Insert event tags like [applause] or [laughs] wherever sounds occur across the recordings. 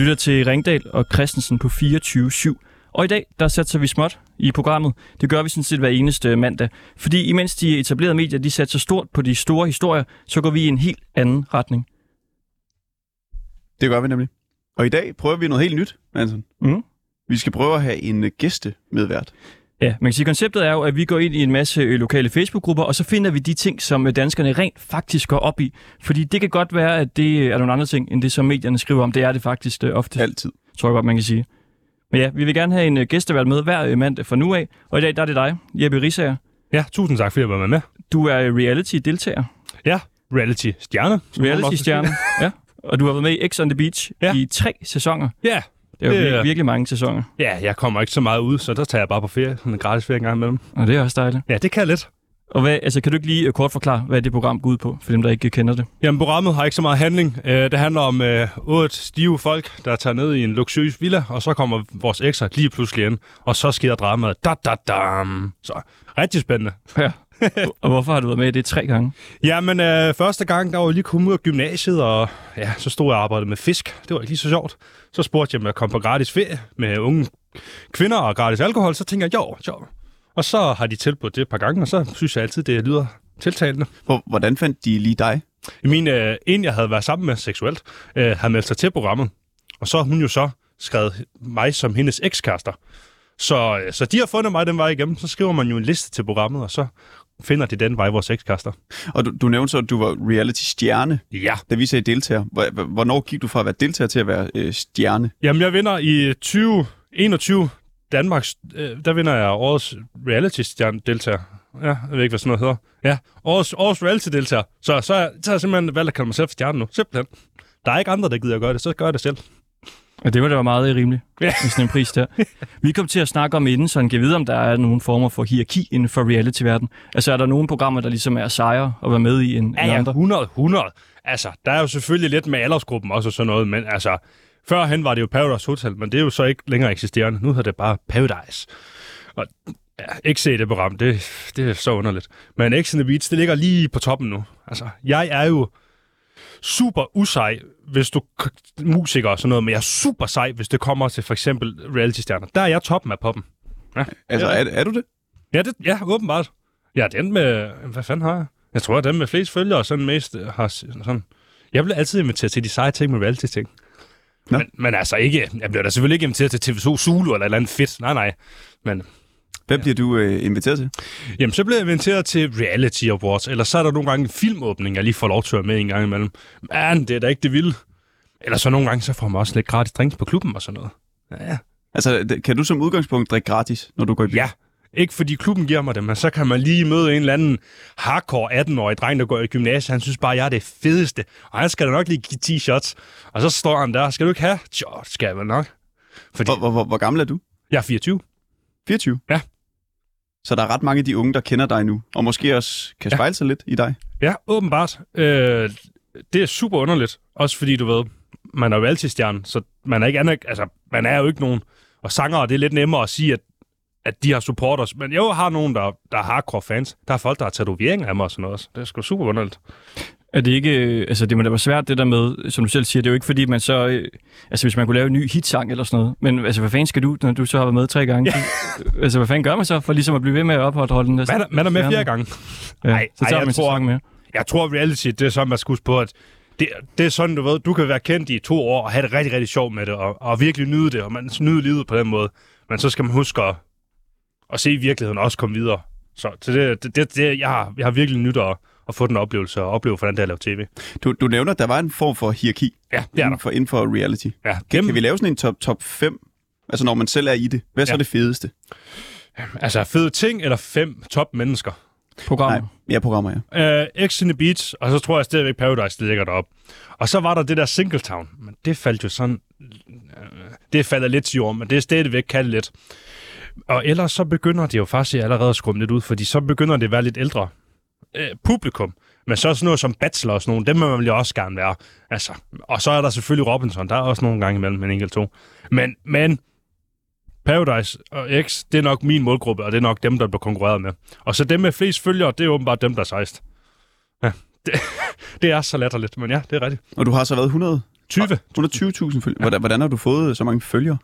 Lytter til Ringdal og Christensen på 24-7. Og i dag, der satser vi småt i programmet. Det gør vi sådan set hver eneste mandag. Fordi imens de etablerede medier, de satser stort på de store historier, så går vi i en helt anden retning. Det gør vi nemlig. Og i dag prøver vi noget helt nyt, Anton. Mm. Vi skal prøve at have en øh, gæste medvært. Ja, man kan sige, konceptet er jo, at vi går ind i en masse øh, lokale Facebook-grupper, og så finder vi de ting, som øh, danskerne rent faktisk går op i. Fordi det kan godt være, at det er nogle andre ting, end det, som medierne skriver om. Det er det faktisk øh, ofte, Altid. tror jeg godt, man kan sige. Men ja, vi vil gerne have en øh, gæstevært med hver øh, mandag fra nu af. Og i dag, der er det dig, Jeppe Rissager. Ja, tusind tak, fordi jeg var med. Du er øh, reality-deltager. Ja, reality-stjerne. Reality-stjerne. ja. Og du har været med i X on the Beach Ja. i tre sæsoner. Ja. Det er jo Det er- vir- virkelig mange sæsoner. ja, jeg kommer ikke så meget ud, så der tager jeg bare på ferie. Sådan en gratis ferie en gang imellem. Og det er også dejligt. Ja, det kan jeg lidt. Og hvad, altså, kan du ikke lige øh, kort forklare, hvad det program går ud på, for dem, der ikke kender det? Jamen, programmet har ikke så meget handling. Øh, det handler om øh, otte stive folk, der tager ned i en luksuriøs villa, og så kommer vores ekser lige pludselig ind, og så sker dramaet. Da, da, da. Så rigtig spændende. Ja. [laughs] og hvorfor har du været med i det tre gange? Jamen, øh, første gang, der var jeg lige kommet ud af gymnasiet, og ja, så stod jeg og arbejdede med fisk. Det var ikke lige så sjovt. Så spurgte jeg, om jeg kom på gratis ferie med unge kvinder og gratis alkohol. Så tænker jeg, jo, jo. Og så har de tilbudt det et par gange, og så synes jeg altid, det lyder tiltalende. Hvor, hvordan fandt de lige dig? Min, øh, en, jeg havde været sammen med seksuelt, øh, havde meldt sig til programmet. Og så har hun jo så skrevet mig som hendes ekskærester. Så, øh, så de har fundet mig den vej igennem. Så skriver man jo en liste til programmet, og så finder de den vej, vores ekskærester. Og du, du nævnte så, at du var reality-stjerne, Ja. da vi sagde deltager. Hvor- hvor- Hvornår gik du fra at være deltager til at være øh, stjerne? Jamen, jeg vinder i 2021 Danmarks, øh, der vinder jeg årets reality-deltager. Ja, jeg ved ikke, hvad sådan noget hedder. Ja, årets, årets reality-deltager. Så, så, så har jeg simpelthen valgt at kalde mig selv for stjerne nu. Simpelthen. Der er ikke andre, der gider at gøre det, så gør jeg det selv. Og det var da være meget rimeligt [laughs] Ja. med sådan en pris der. Vi kom til at snakke om inden, så kan vide, om der er nogle former for hierarki inden for reality-verden. Altså er der nogle programmer, der ligesom er sejre at være med i end, Ja, end ja, andre? 100, 100. Altså, der er jo selvfølgelig lidt med aldersgruppen også og sådan noget, men altså, førhen var det jo Paradise Hotel, men det er jo så ikke længere eksisterende. Nu hedder det bare Paradise. Og ja, ikke se det program, det, det er så underligt. Men X on the Beach, det ligger lige på toppen nu. Altså, jeg er jo super usej, hvis du musiker og sådan noget, men jeg er super sej, hvis det kommer til for eksempel reality-stjerner. Der er jeg toppen af poppen. Ja, Altså, er, er du det? ja, det, ja åbenbart. Ja, den med... Hvad fanden har jeg? Jeg tror, at den med flest følgere og sådan mest øh, har... Sådan. Jeg bliver altid inviteret til de seje ting med reality-ting. Men, men altså ikke... Jeg bliver da selvfølgelig ikke inviteret til TV2 Zulu eller et eller andet fedt. Nej, nej. Men Hvad bliver du øh, inviteret til? jamen, så bliver jeg inviteret til Reality Awards, eller så er der nogle gange en filmåbning, jeg lige får lov til at være med en gang imellem. Men det er da ikke det vilde. Eller så nogle gange, så får man også lidt gratis drinks på klubben og sådan noget. Ja, ja. Altså, kan du som udgangspunkt drikke gratis, når du går i byen? Ja, ikke fordi klubben giver mig det, men så kan man lige møde en eller anden hardcore 18-årig dreng, der går i gymnasiet. Han synes bare, jeg er det fedeste, og han skal da nok lige give 10 shots. Og så står han der, skal du ikke have? Jo, skal jeg vel nok. Fordi Hvor, hvor, hvor, hvor gammel er du? jeg er 24. 24? Ja. Så der er ret mange af de unge, der kender dig nu, og måske også kan Ja. spejle sig lidt i dig. Ja, åbenbart. Øh, det er super underligt. Også fordi, du ved, man er jo altid stjerne, så man er, ikke anerk- altså, man er jo ikke nogen. Og sanger, det er lidt nemmere at sige, at, at de har supporters. Men jeg har nogen, der, der er hardcore fans. Der er folk, der har tatoveringer af mig og sådan noget. også. Det er sgu super underligt. Er det ikke, øh, altså det må da være svært det der med, som du selv siger, det er jo ikke fordi man så, øh, altså hvis man kunne lave en ny hitsang eller sådan noget, men altså hvad fanden skal du, når du så har været med tre gange? Ja. [laughs] altså hvad fanden gør man så, for ligesom at blive ved med at opholde den der? Man er, man er med flere gange. Ja, Ej, så ej, tager jeg man tror- sæson med. Jeg tror, reality, det er sådan, man huske på, at det, det er sådan, du ved, du kan være kendt i to år og have det rigtig, rigtig sjovt med det, og, og virkelig nyde det, og man nyde livet på den måde. Men så skal man huske at, at se virkeligheden og også komme videre. Så, så det, det, det, det jeg, har, jeg har virkelig nyt at, at få den oplevelse og opleve, hvordan det er at lave tv. Du, du nævner, at der var en form for hierarki Ja, det er inden for, inden for reality. Ja, Kan, gennem, kan vi lave sådan en top, top 5? Altså når man selv er i det. Hvad er så Ja. det fedeste? altså fede ting eller fem top mennesker. Programmer. Nej, ja, programmer, ja. Uh, X in the Beach, og så tror jeg stadigvæk Paradise, det ligger derop. Og så var der det der Singletown, men det faldt jo sådan... Uh, det faldt lidt til jorden, men det er stadigvæk kaldt lidt. Og ellers så begynder det jo faktisk allerede at skrumme lidt ud, fordi så begynder det at være lidt ældre uh, publikum. Men så sådan noget som Bachelor og sådan nogle, dem vil man jo også gerne være. Altså, og så er der selvfølgelig Robinson, der er også nogle gange imellem en enkelt to. Men, men Paradise og X, det er nok min målgruppe, og det er nok dem, der bliver konkurreret med. Og så dem med flest følgere, det er åbenbart dem, der er sejst. Ja, det, [laughs] det er så latterligt, men ja, det er rigtigt. Og du har så været 20. 120.000 følgere. Hvordan, hvordan har du fået så mange følgere?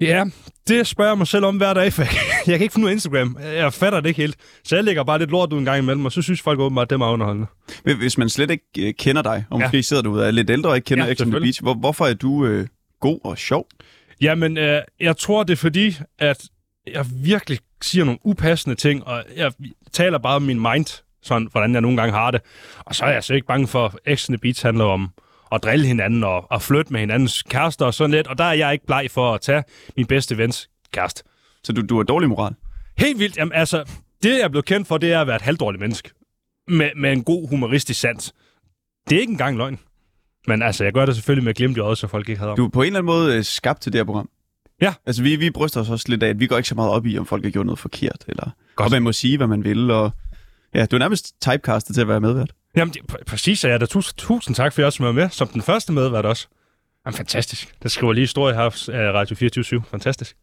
Ja, det spørger jeg mig selv om hver dag, for [laughs] jeg, kan ikke finde ud af Instagram. Jeg fatter det ikke helt. Så jeg lægger bare lidt lort ud en gang imellem, og så synes folk åbenbart, at det er meget underholdende. Hvis man slet ikke øh, kender dig, og Ja. måske sidder du ud af lidt ældre og ikke kender Ja, ja, X on the selvfølgelig. Beach, hvor, hvorfor er du øh, god og sjov? Jamen, øh, jeg tror, det er fordi, at jeg virkelig siger nogle upassende ting, og jeg taler bare om min mind, sådan, hvordan jeg nogle gange har det. Og så er jeg så ikke bange for, at X on the Beach handler om at drille hinanden og, og flytte med hinandens kærester og sådan lidt. Og der er jeg ikke bleg for at tage min bedste vens kæreste. Så du, du har dårlig moral? Helt vildt. Jamen, altså, det jeg er blevet kendt for, det er at være et halvdårligt menneske. Med, med en god humoristisk sans. Det er ikke engang løgn. Men altså, jeg gør det selvfølgelig med glimt i øjet, så folk ikke havde om. Du er på en eller anden måde øh, skabt til det her program. Ja. Altså, vi, vi bryster os også lidt af, at vi går ikke så meget op i, om folk har gjort noget forkert, eller Godt. og man må sige, hvad man vil, og ja, du er nærmest typecastet til at være medvært. Jamen, det, pr- præcis, og jeg er da tusind, tusind tak, for at jeg også var med som den første medvært også. Jamen, fantastisk. Der skriver lige historie her af Radio 24 Fantastisk.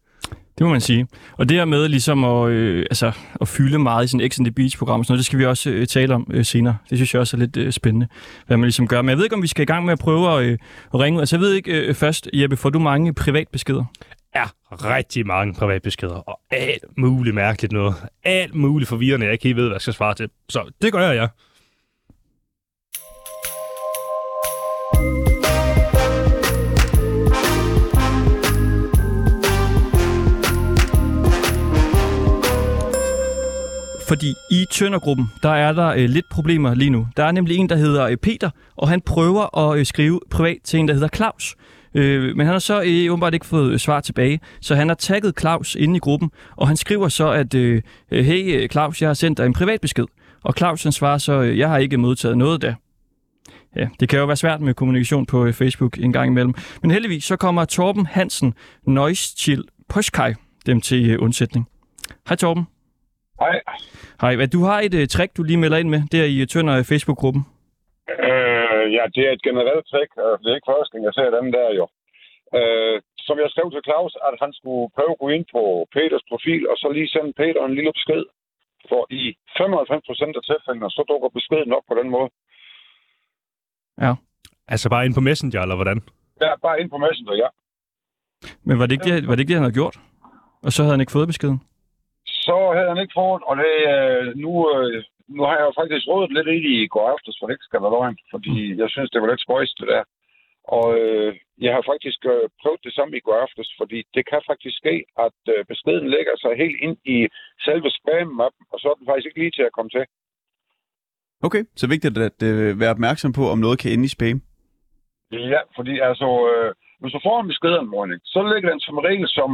Det må man sige. Og det her med ligesom at, øh, altså, at fylde meget i sådan X on the Beach-program, og sådan noget, det skal vi også øh, tale om øh, senere. Det synes jeg også er lidt øh, spændende, hvad man ligesom gør. Men jeg ved ikke, om vi skal i gang med at prøve at, øh, at ringe ud. Altså jeg ved ikke øh, først, Jeppe, får du mange privatbeskeder? Er rigtig mange privatbeskeder, og alt muligt mærkeligt noget. Alt muligt forvirrende, jeg ikke helt ved, hvad jeg skal svare til. Så det gør jeg, ja. Fordi i Tøndergruppen, der er der øh, lidt problemer lige nu. Der er nemlig en, der hedder øh, Peter, og han prøver at øh, skrive privat til en, der hedder Claus. Øh, men han har så øh, åbenbart ikke fået øh, svar tilbage, så han har tagget Claus inde i gruppen, og han skriver så, at øh, øh, hey øh, Claus, jeg har sendt dig en privat besked. Og Claus han svarer så, jeg har ikke modtaget noget der. Ja, det kan jo være svært med kommunikation på Facebook en gang imellem. Men heldigvis så kommer Torben Hansen Neuschild Poskaj dem til undsætning. Hej Torben. Hej. Hej, du har et uh, trick, du lige melder ind med, der i Tønder Facebook-gruppen. Øh, ja, det er et generelt trick. øh, Det er ikke første gang, jeg ser dem der jo. Øh, som jeg skrev til Claus, at han skulle prøve at gå ind på Peters profil, og så lige sende Peter en lille besked. For i 95 procent af tilfældene, så dukker beskeden op på den måde. Altså bare ind på Messenger, eller hvordan? Ja, bare ind på Messenger, ja. Men var det, ikke det, var det ikke det, han havde gjort? Og så havde han ikke fået beskeden? Så havde han ikke fået, og det, øh, nu, øh, nu har jeg jo faktisk rådet lidt ind i går aftes, for ikke skal være løgn, fordi jeg synes, det var lidt spøjst, det der. Og øh, jeg har faktisk øh, prøvet det samme i går aftes, fordi det kan faktisk ske, at øh, beskeden lægger sig helt ind i selve spam-mappen, og så er den faktisk ikke lige til at komme til. Okay, så vigtigt at øh, være opmærksom på, om noget kan ende i spam. Ja, fordi altså, øh, hvis du får en beskedanmodning, så ligger den som regel som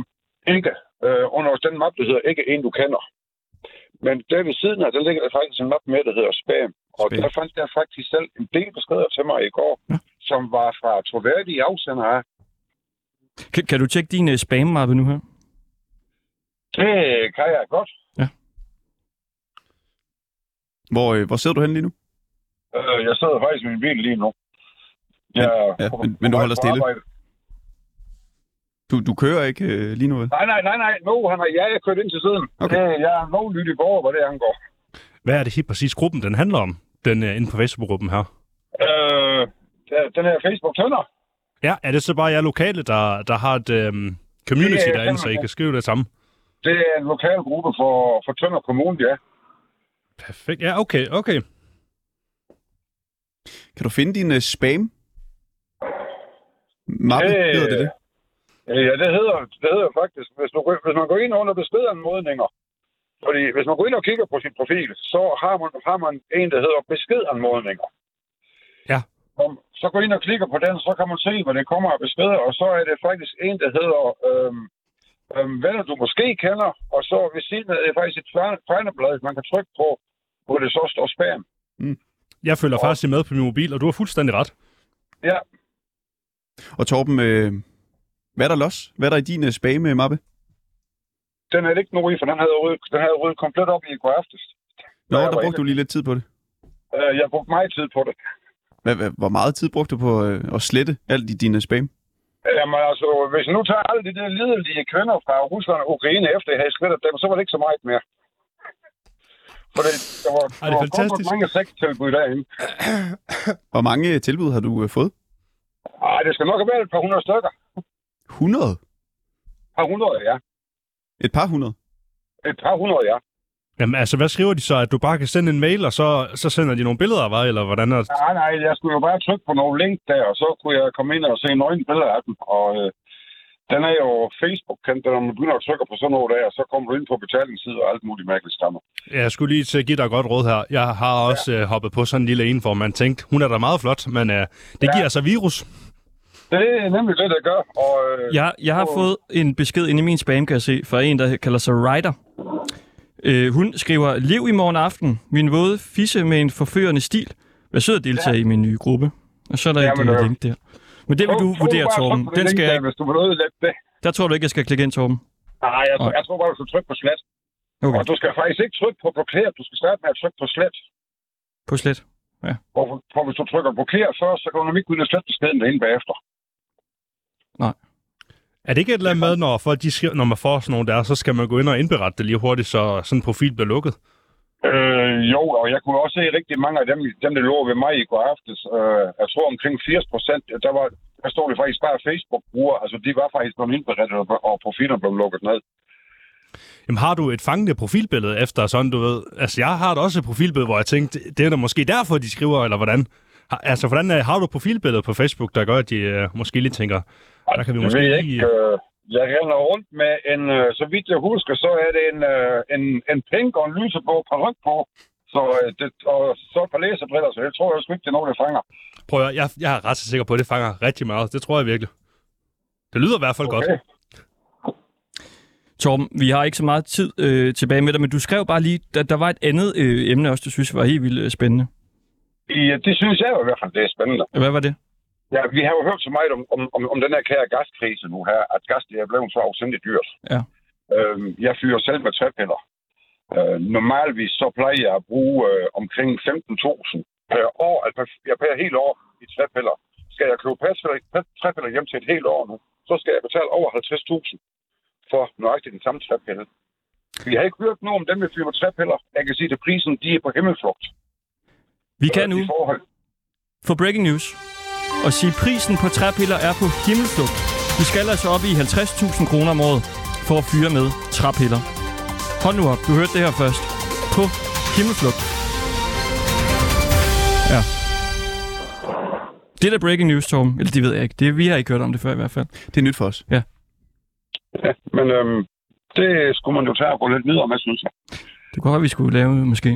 ikke øh, under den map, der hedder ikke en, du kender. Men der ved siden af, der ligger der faktisk en map med, der hedder spam. Og Spam. der fandt jeg faktisk selv en del beskeder til mig i går, ja. som var fra troværdige afsender af. Kan, kan du tjekke din uh, spam-mappe nu her? Det kan jeg godt. Hvor, øh, hvor sidder du henne lige nu? Øh, jeg sidder faktisk i min bil lige nu. Jeg, er ja, men- men du holder stille? arbejde. Du, du kører ikke øh, lige nu, vel? Nej, nej, nej, nej. Nu, han er, ja, jeg kørt ind til siden. Okay. Det, jeg er lovlydig borger, hvad det angår. Hvad er det helt præcis gruppen, den handler om? Den er inde på Facebook-gruppen her. Øh, den her Facebook tønder. Ja, er det så bare jer lokale, der, der har et øhm, community Det er derinde, så I kan skrive det samme? Det er en lokal gruppe for, for Tønder Kommune, ja. Perfekt. Ja, okay, okay. Kan du finde din øh, spam? Mappe, Øh, hedder det det? Øh, Ja, det hedder, det hedder faktisk, hvis, du, går- hvis man går ind under beskedanmodninger, fordi hvis man går ind og kigger på sin profil, så har man, har man en, der hedder beskedanmodninger. Ja. Og så går ind og klikker på den, så kan man se, hvad det kommer af beskeder, og så er det faktisk en, der hedder øhm, øhm, venner, du måske kender, og så ved siden af det er faktisk et fjerneblad, man kan trykke på, hvor det så står spam. Jeg følger faktisk med på min mobil, og du har fuldstændig ret. Ja, Og Torben, øh, hvad er der los? Hvad er der i din øh, spam-mappe? den er ikke nogen i, for den havde ryddet, den havde ryddet komplet op i går aftes. Nå, der brugte du lige lidt tid på det. Øh, Jeg brugte meget tid på det. Hvad, hvad, hvor meget tid brugte du på øh, at slette alt i dine spam? Jamen altså, hvis nu tager alle de der lidelige kvinder fra Rusland og Ukraine efter, at jeg havde slettet dem, så var det ikke så meget mere. For det, der var, Ej, det er fantastisk. mange sextilbud derinde. Hvor mange øh, tilbud har du øh, fået? Ej, det skal nok have været et par hundrede stykker. 100? Et par hundrede, ja. Et par hundrede? Et par hundrede, ja. Jamen altså, hvad skriver de så? At du bare kan sende en mail, og så, så sender de nogle billeder af dig, eller hvordan er det? Nej, nej, jeg skulle jo bare trykke på nogle link der, og så kunne jeg komme ind og se nøgne billeder af dem. Og øh, den er jo Facebook-kendt, når man begynder at trykke på sådan noget der, så kommer du ind på betalingsside og alt muligt mærkeligt stammer. Jeg skulle lige til at give dig godt råd her. Jeg har også ja. øh, hoppet på sådan en lille en, hvor man tænkte, hun er da meget flot, men øh, det Ja. giver altså virus. Det er nemlig det, der gør. Og, øh, Jeg, jeg har og- fået en besked ind i min spam, kan jeg se, fra en, der kalder sig Ryder. Øh, hun skriver, Lev i morgen aften. Min våde fisse med en forførende stil. Vær sød at deltage ja. i min nye gruppe. Og så er der Jamen, et øh, øh, link der. Men det vil du vurdere, Torben. det Den skal der, Hvis du vil ødelægge det. der tror du ikke, jeg skal klikke ind, Torben. Nej, jeg, tror, jeg tror bare, du skal trykke på slet. Okay, Og du skal faktisk ikke trykke på blokere. Du skal starte med at trykke på slet. på slet. For, for hvis du trykker blokere først, så kan du nemlig ikke begynde at slette beskeden derinde bagefter. Er det ikke et eller andet med, når, folk, de skriver, når man får sådan nogle der, så skal man gå ind og indberette det lige hurtigt, så sådan en profil bliver lukket? Øh, jo, og jeg kunne også se rigtig mange af dem, dem der lå ved mig i går aftes. Øh, jeg tror omkring 80 procent, der, var, der stod det faktisk bare Facebook-brugere. Altså, de var faktisk blevet indberettet, og, og profiler blev lukket ned. Jamen har du et fangende profilbillede efter sådan, du ved? Altså jeg har da også et profilbillede, hvor jeg tænkte, det er da måske derfor, de skriver, eller hvordan? Altså hvordan øh, har du et profilbillede på Facebook, der gør, at de øh, måske lige tænker, der kan vi Jeg måske lige... ikke, øh, jeg render rundt med en, øh, så vidt jeg husker, så er det en, øh, en, en pink og en lyseblå paryk på. Så, øh, det, og så et par læsebriller, så jeg tror jeg sgu ikke, det er noget, der fanger. Prøv at, høre, jeg, jeg er ret så sikker på, at det fanger rigtig meget. Det tror jeg virkelig. Det lyder i hvert fald okay. godt. Torben, vi har ikke så meget tid øh, tilbage med dig, men du skrev bare lige, at der var et andet øh, emne også, du synes var helt vildt øh, spændende. Ja, det synes jeg jo i hvert fald, det er spændende. Hvad var det? Ja, vi har jo hørt så meget om, om, om, om den her kære gaskrise nu her, at gas det er blevet så afsindigt dyrt. Ja. Øhm, jeg fyrer selv med træpiller. Øh, normalvis så plejer jeg at bruge øh, omkring 15.000 per år, altså jeg per helt år i træpiller. Skal jeg købe træpiller, hjem til et helt år nu, så skal jeg betale over 50.000 for nøjagtigt den samme træpille. Vi har ikke hørt noget om dem med fyrer med træpiller. Jeg kan sige, at prisen de er på himmelflugt. Vi kan nu få breaking news og sige, at prisen på træpiller er på himmelflugt. Vi skal altså op i 50.000 kroner om året for at fyre med træpiller. Hold nu op, du hørte det her først. På himmelflugt. Ja. Det er da breaking news, Torben. Eller det ved jeg ikke. Det, vi har ikke hørt om det før i hvert fald. Det er nyt for os. Ja, men øhm, det skulle man jo tage og gå lidt videre med, synes jeg. Det kunne godt være, vi skulle lave måske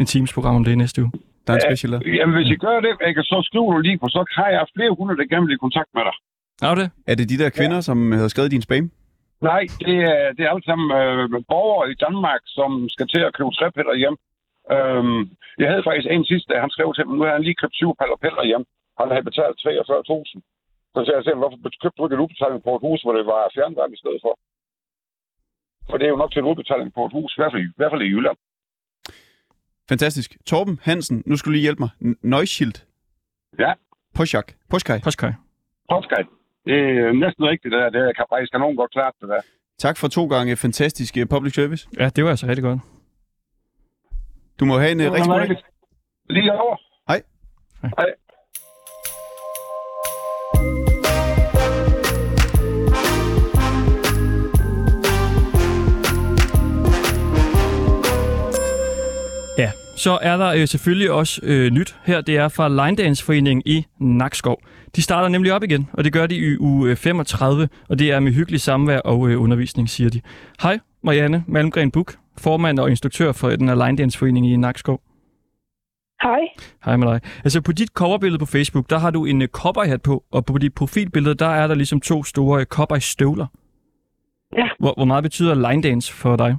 en Teams-program om det næste uge. Der er en Ja. special der. Jamen, hvis I gør det, ikke, så skriver du lige på, så har jeg flere hundrede, der gerne vil i kontakt med dig. Er det? Er det de der kvinder, som havde skrevet i din spam? Nej, det er, det er alle sammen øh, borgere i Danmark, som skal til at købe træpiller hjem. Øhm, jeg havde faktisk en sidste, han skrev til mig, nu har han lige købt 20 paller piller hjem. Han havde betalt 43.000. Så sagde jeg til ham, hvorfor købte du ikke en udbetaling på et hus, hvor det var fjernvarme i stedet for? For det er jo nok til en udbetaling på et hus, i hvert fald, i, i, hvert fald i Jylland. Fantastisk. Torben Hansen, nu skal du lige hjælpe mig. N- Neuschild. Ja. Poschak. Poschkaj. Poskaj. Podcast. Det er næsten rigtigt, det der. Det kan faktisk nogen godt klart, det der. Tak for to gange fantastisk øh, public service. Ja, det var altså rigtig godt. Du må have en uh, rigtig god dag. Lige over. Hej. Hej. Ja, så er der øh, selvfølgelig også øh, nyt her. Det er fra Line Dance Foreningen i Nakskov. De starter nemlig op igen, og det gør de i uge øh, 35, og det er med hyggelig samvær og øh, undervisning, siger de. Hej, Marianne Malmgren Buk, formand og instruktør for den her Line Dance Forening i Nakskov. Hej. Hej med dig. Altså på dit coverbillede på Facebook, der har du en uh, cowboyhat på, og på dit profilbillede, der er der ligesom to store uh, cowboystøvler. Ja. Hvor, hvor meget betyder line dance for dig?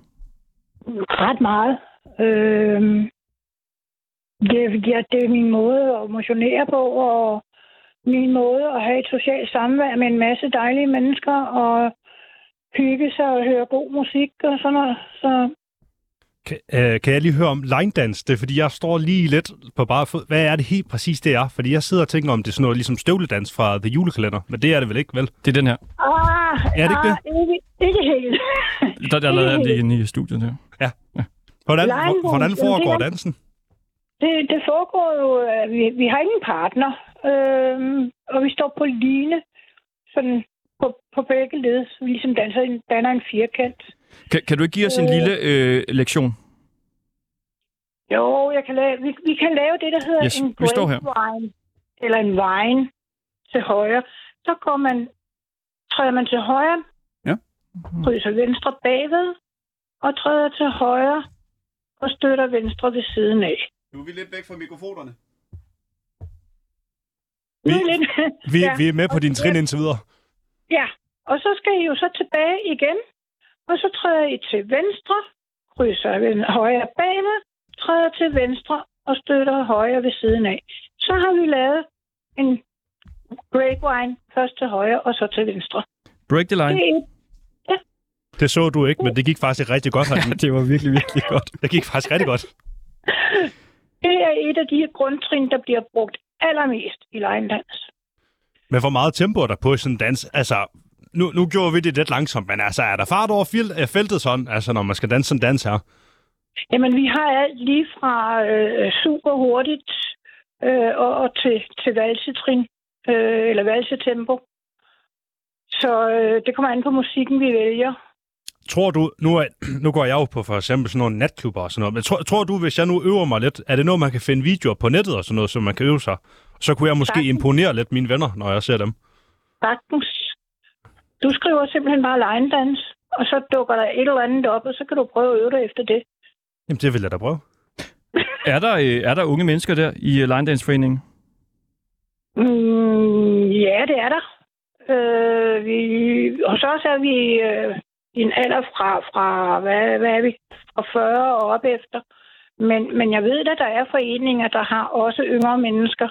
Ret meget. Øhm, det, ja, det er min måde at motionere på, og min måde at have et socialt samvær med en masse dejlige mennesker, og hygge sig og høre god musik og sådan noget. Så Kan, øh, kan jeg lige høre om line dance? Det er fordi, jeg står lige lidt på bare fod. Hvad er det helt præcis, det er? Fordi jeg sidder og tænker om det er sådan noget ligesom støvledans fra The Julekalender. Men det er det vel ikke, vel? Det er den her. ah, Er det ikke ah, Ikke, ikke helt. Der, der lavede jeg det inde i studiet der. Hvordan, Line hvor- hvordan dance, foregår jamen, det er- dansen? Det, det foregår jo, øh, vi, vi har ingen partner, øhm, og vi står på line, sådan på, på begge led, så vi ligesom danser, en- danner en firkant. Kan, kan du ikke give os en lille øh, lektion? Jo, jeg kan lave, vi, vi kan lave det, der hedder Yes, en grapevine, eller en vine til højre. Så går man, træder man til højre, Ja. krydser venstre bagved, og træder til højre, og støtter venstre ved siden af. Nu er vi lidt væk fra mikrofonerne. Vi, er lidt, [laughs] vi, Ja. vi er med på din trin indtil videre. ja, og så skal I jo så tilbage igen, og så træder I til venstre, krydser ven- højre bagved, træder til venstre og støtter højre ved siden af. Så har vi lavet en grapevine først til højre og så til venstre. Break the line. Det er, Det så du ikke, men det gik faktisk rigtig godt [laughs] Ja, herinde. det var virkelig, virkelig godt. Det gik faktisk rigtig godt. [laughs] det er et af de grundtrin, der bliver brugt allermest i line dance. Men hvor meget tempo er der på i sådan en dans? Altså, nu, nu gjorde vi det lidt langsomt, men altså, er der fart over øh, feltet sådan, altså, når man skal danse sådan en dans her? Jamen, vi har alt lige fra øh, super hurtigt øh, og, og til, til valsetrin, øh, eller valsetempo. Så øh, det kommer an på musikken, vi vælger. Tror du, nu, er, [clears throat] nu går jeg jo på for eksempel sådan nogle natklubber og sådan noget, men tror, tror du, hvis jeg nu øver mig lidt, er det noget, man kan finde videoer på nettet og sådan noget, så man kan øve sig? Så kunne jeg måske Sagtens. imponere lidt mine venner, når jeg ser dem. Sagtens. Du skriver simpelthen bare line dance, og så dukker der et eller andet op, og så kan du prøve at øve dig efter det. Jamen, det vil jeg da prøve. [laughs] Er der, øh, er der unge mennesker der i øh, Line Dance Foreningen? Mm, ja, det er der. Øh, vi, og så er vi øh, en alder fra, fra hvad, hvad er vi, fra 40 og op efter. Men, men jeg ved, at der er foreninger, der har også yngre mennesker.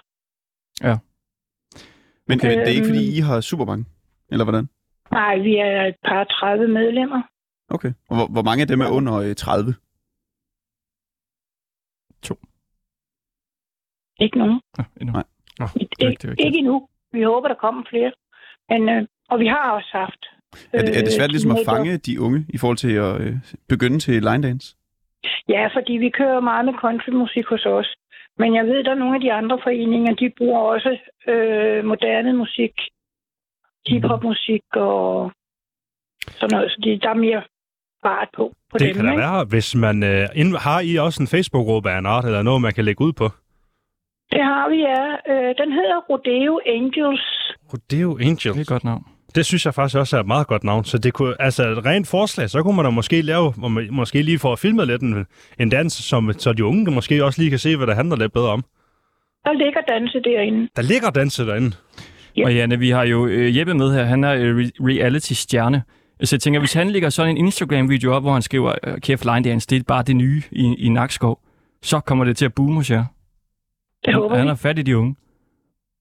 Men, Okay. men det er ikke, fordi Øhm. I har super mange? Eller hvordan? Nej, vi er et par 30 medlemmer. Okay. Og hvor, hvor mange af dem er under øh, 30? Ikke nogen. Nå, endnu. Nej. Nå, Ikke, ikke endnu. Vi håber, der kommer flere. Men, øh, og vi har også haft... Er det, er det svært øh, ligesom at fange de unge i forhold til at øh, begynde til line dance? Ja, fordi vi kører meget med countrymusik hos os. Men jeg ved, at der er nogle af de andre foreninger, de bruger også øh, moderne musik, hiphopmusik og sådan noget. Så de, der er mere fart på, på Det dem. kan da være, hvis man... Øh, ind, har I også en Facebook-gruppe af en art, eller noget, man kan lægge ud på? Det har vi, ja. Øh, den hedder Rodeo Angels. Rodeo Angels. Det er et godt navn. Det synes jeg faktisk også er et meget godt navn. Så det kunne, altså et rent forslag, så kunne man da måske lave, hvor man måske lige får filmet lidt en, en dans, som, så de unge måske også lige kan se, hvad det handler lidt bedre om. Der ligger danse derinde. Der ligger danse derinde. Ja. Og Janne, vi har jo øh, Jeppe med her. Han er øh, re- reality-stjerne. Så jeg tænker, hvis han lægger sådan en Instagram-video op, hvor han skriver, øh, kæft, Line Dance, det er bare det nye i, i Nakskov, så kommer det til at boome hos jer. Det håber han vi. har fat i de unge.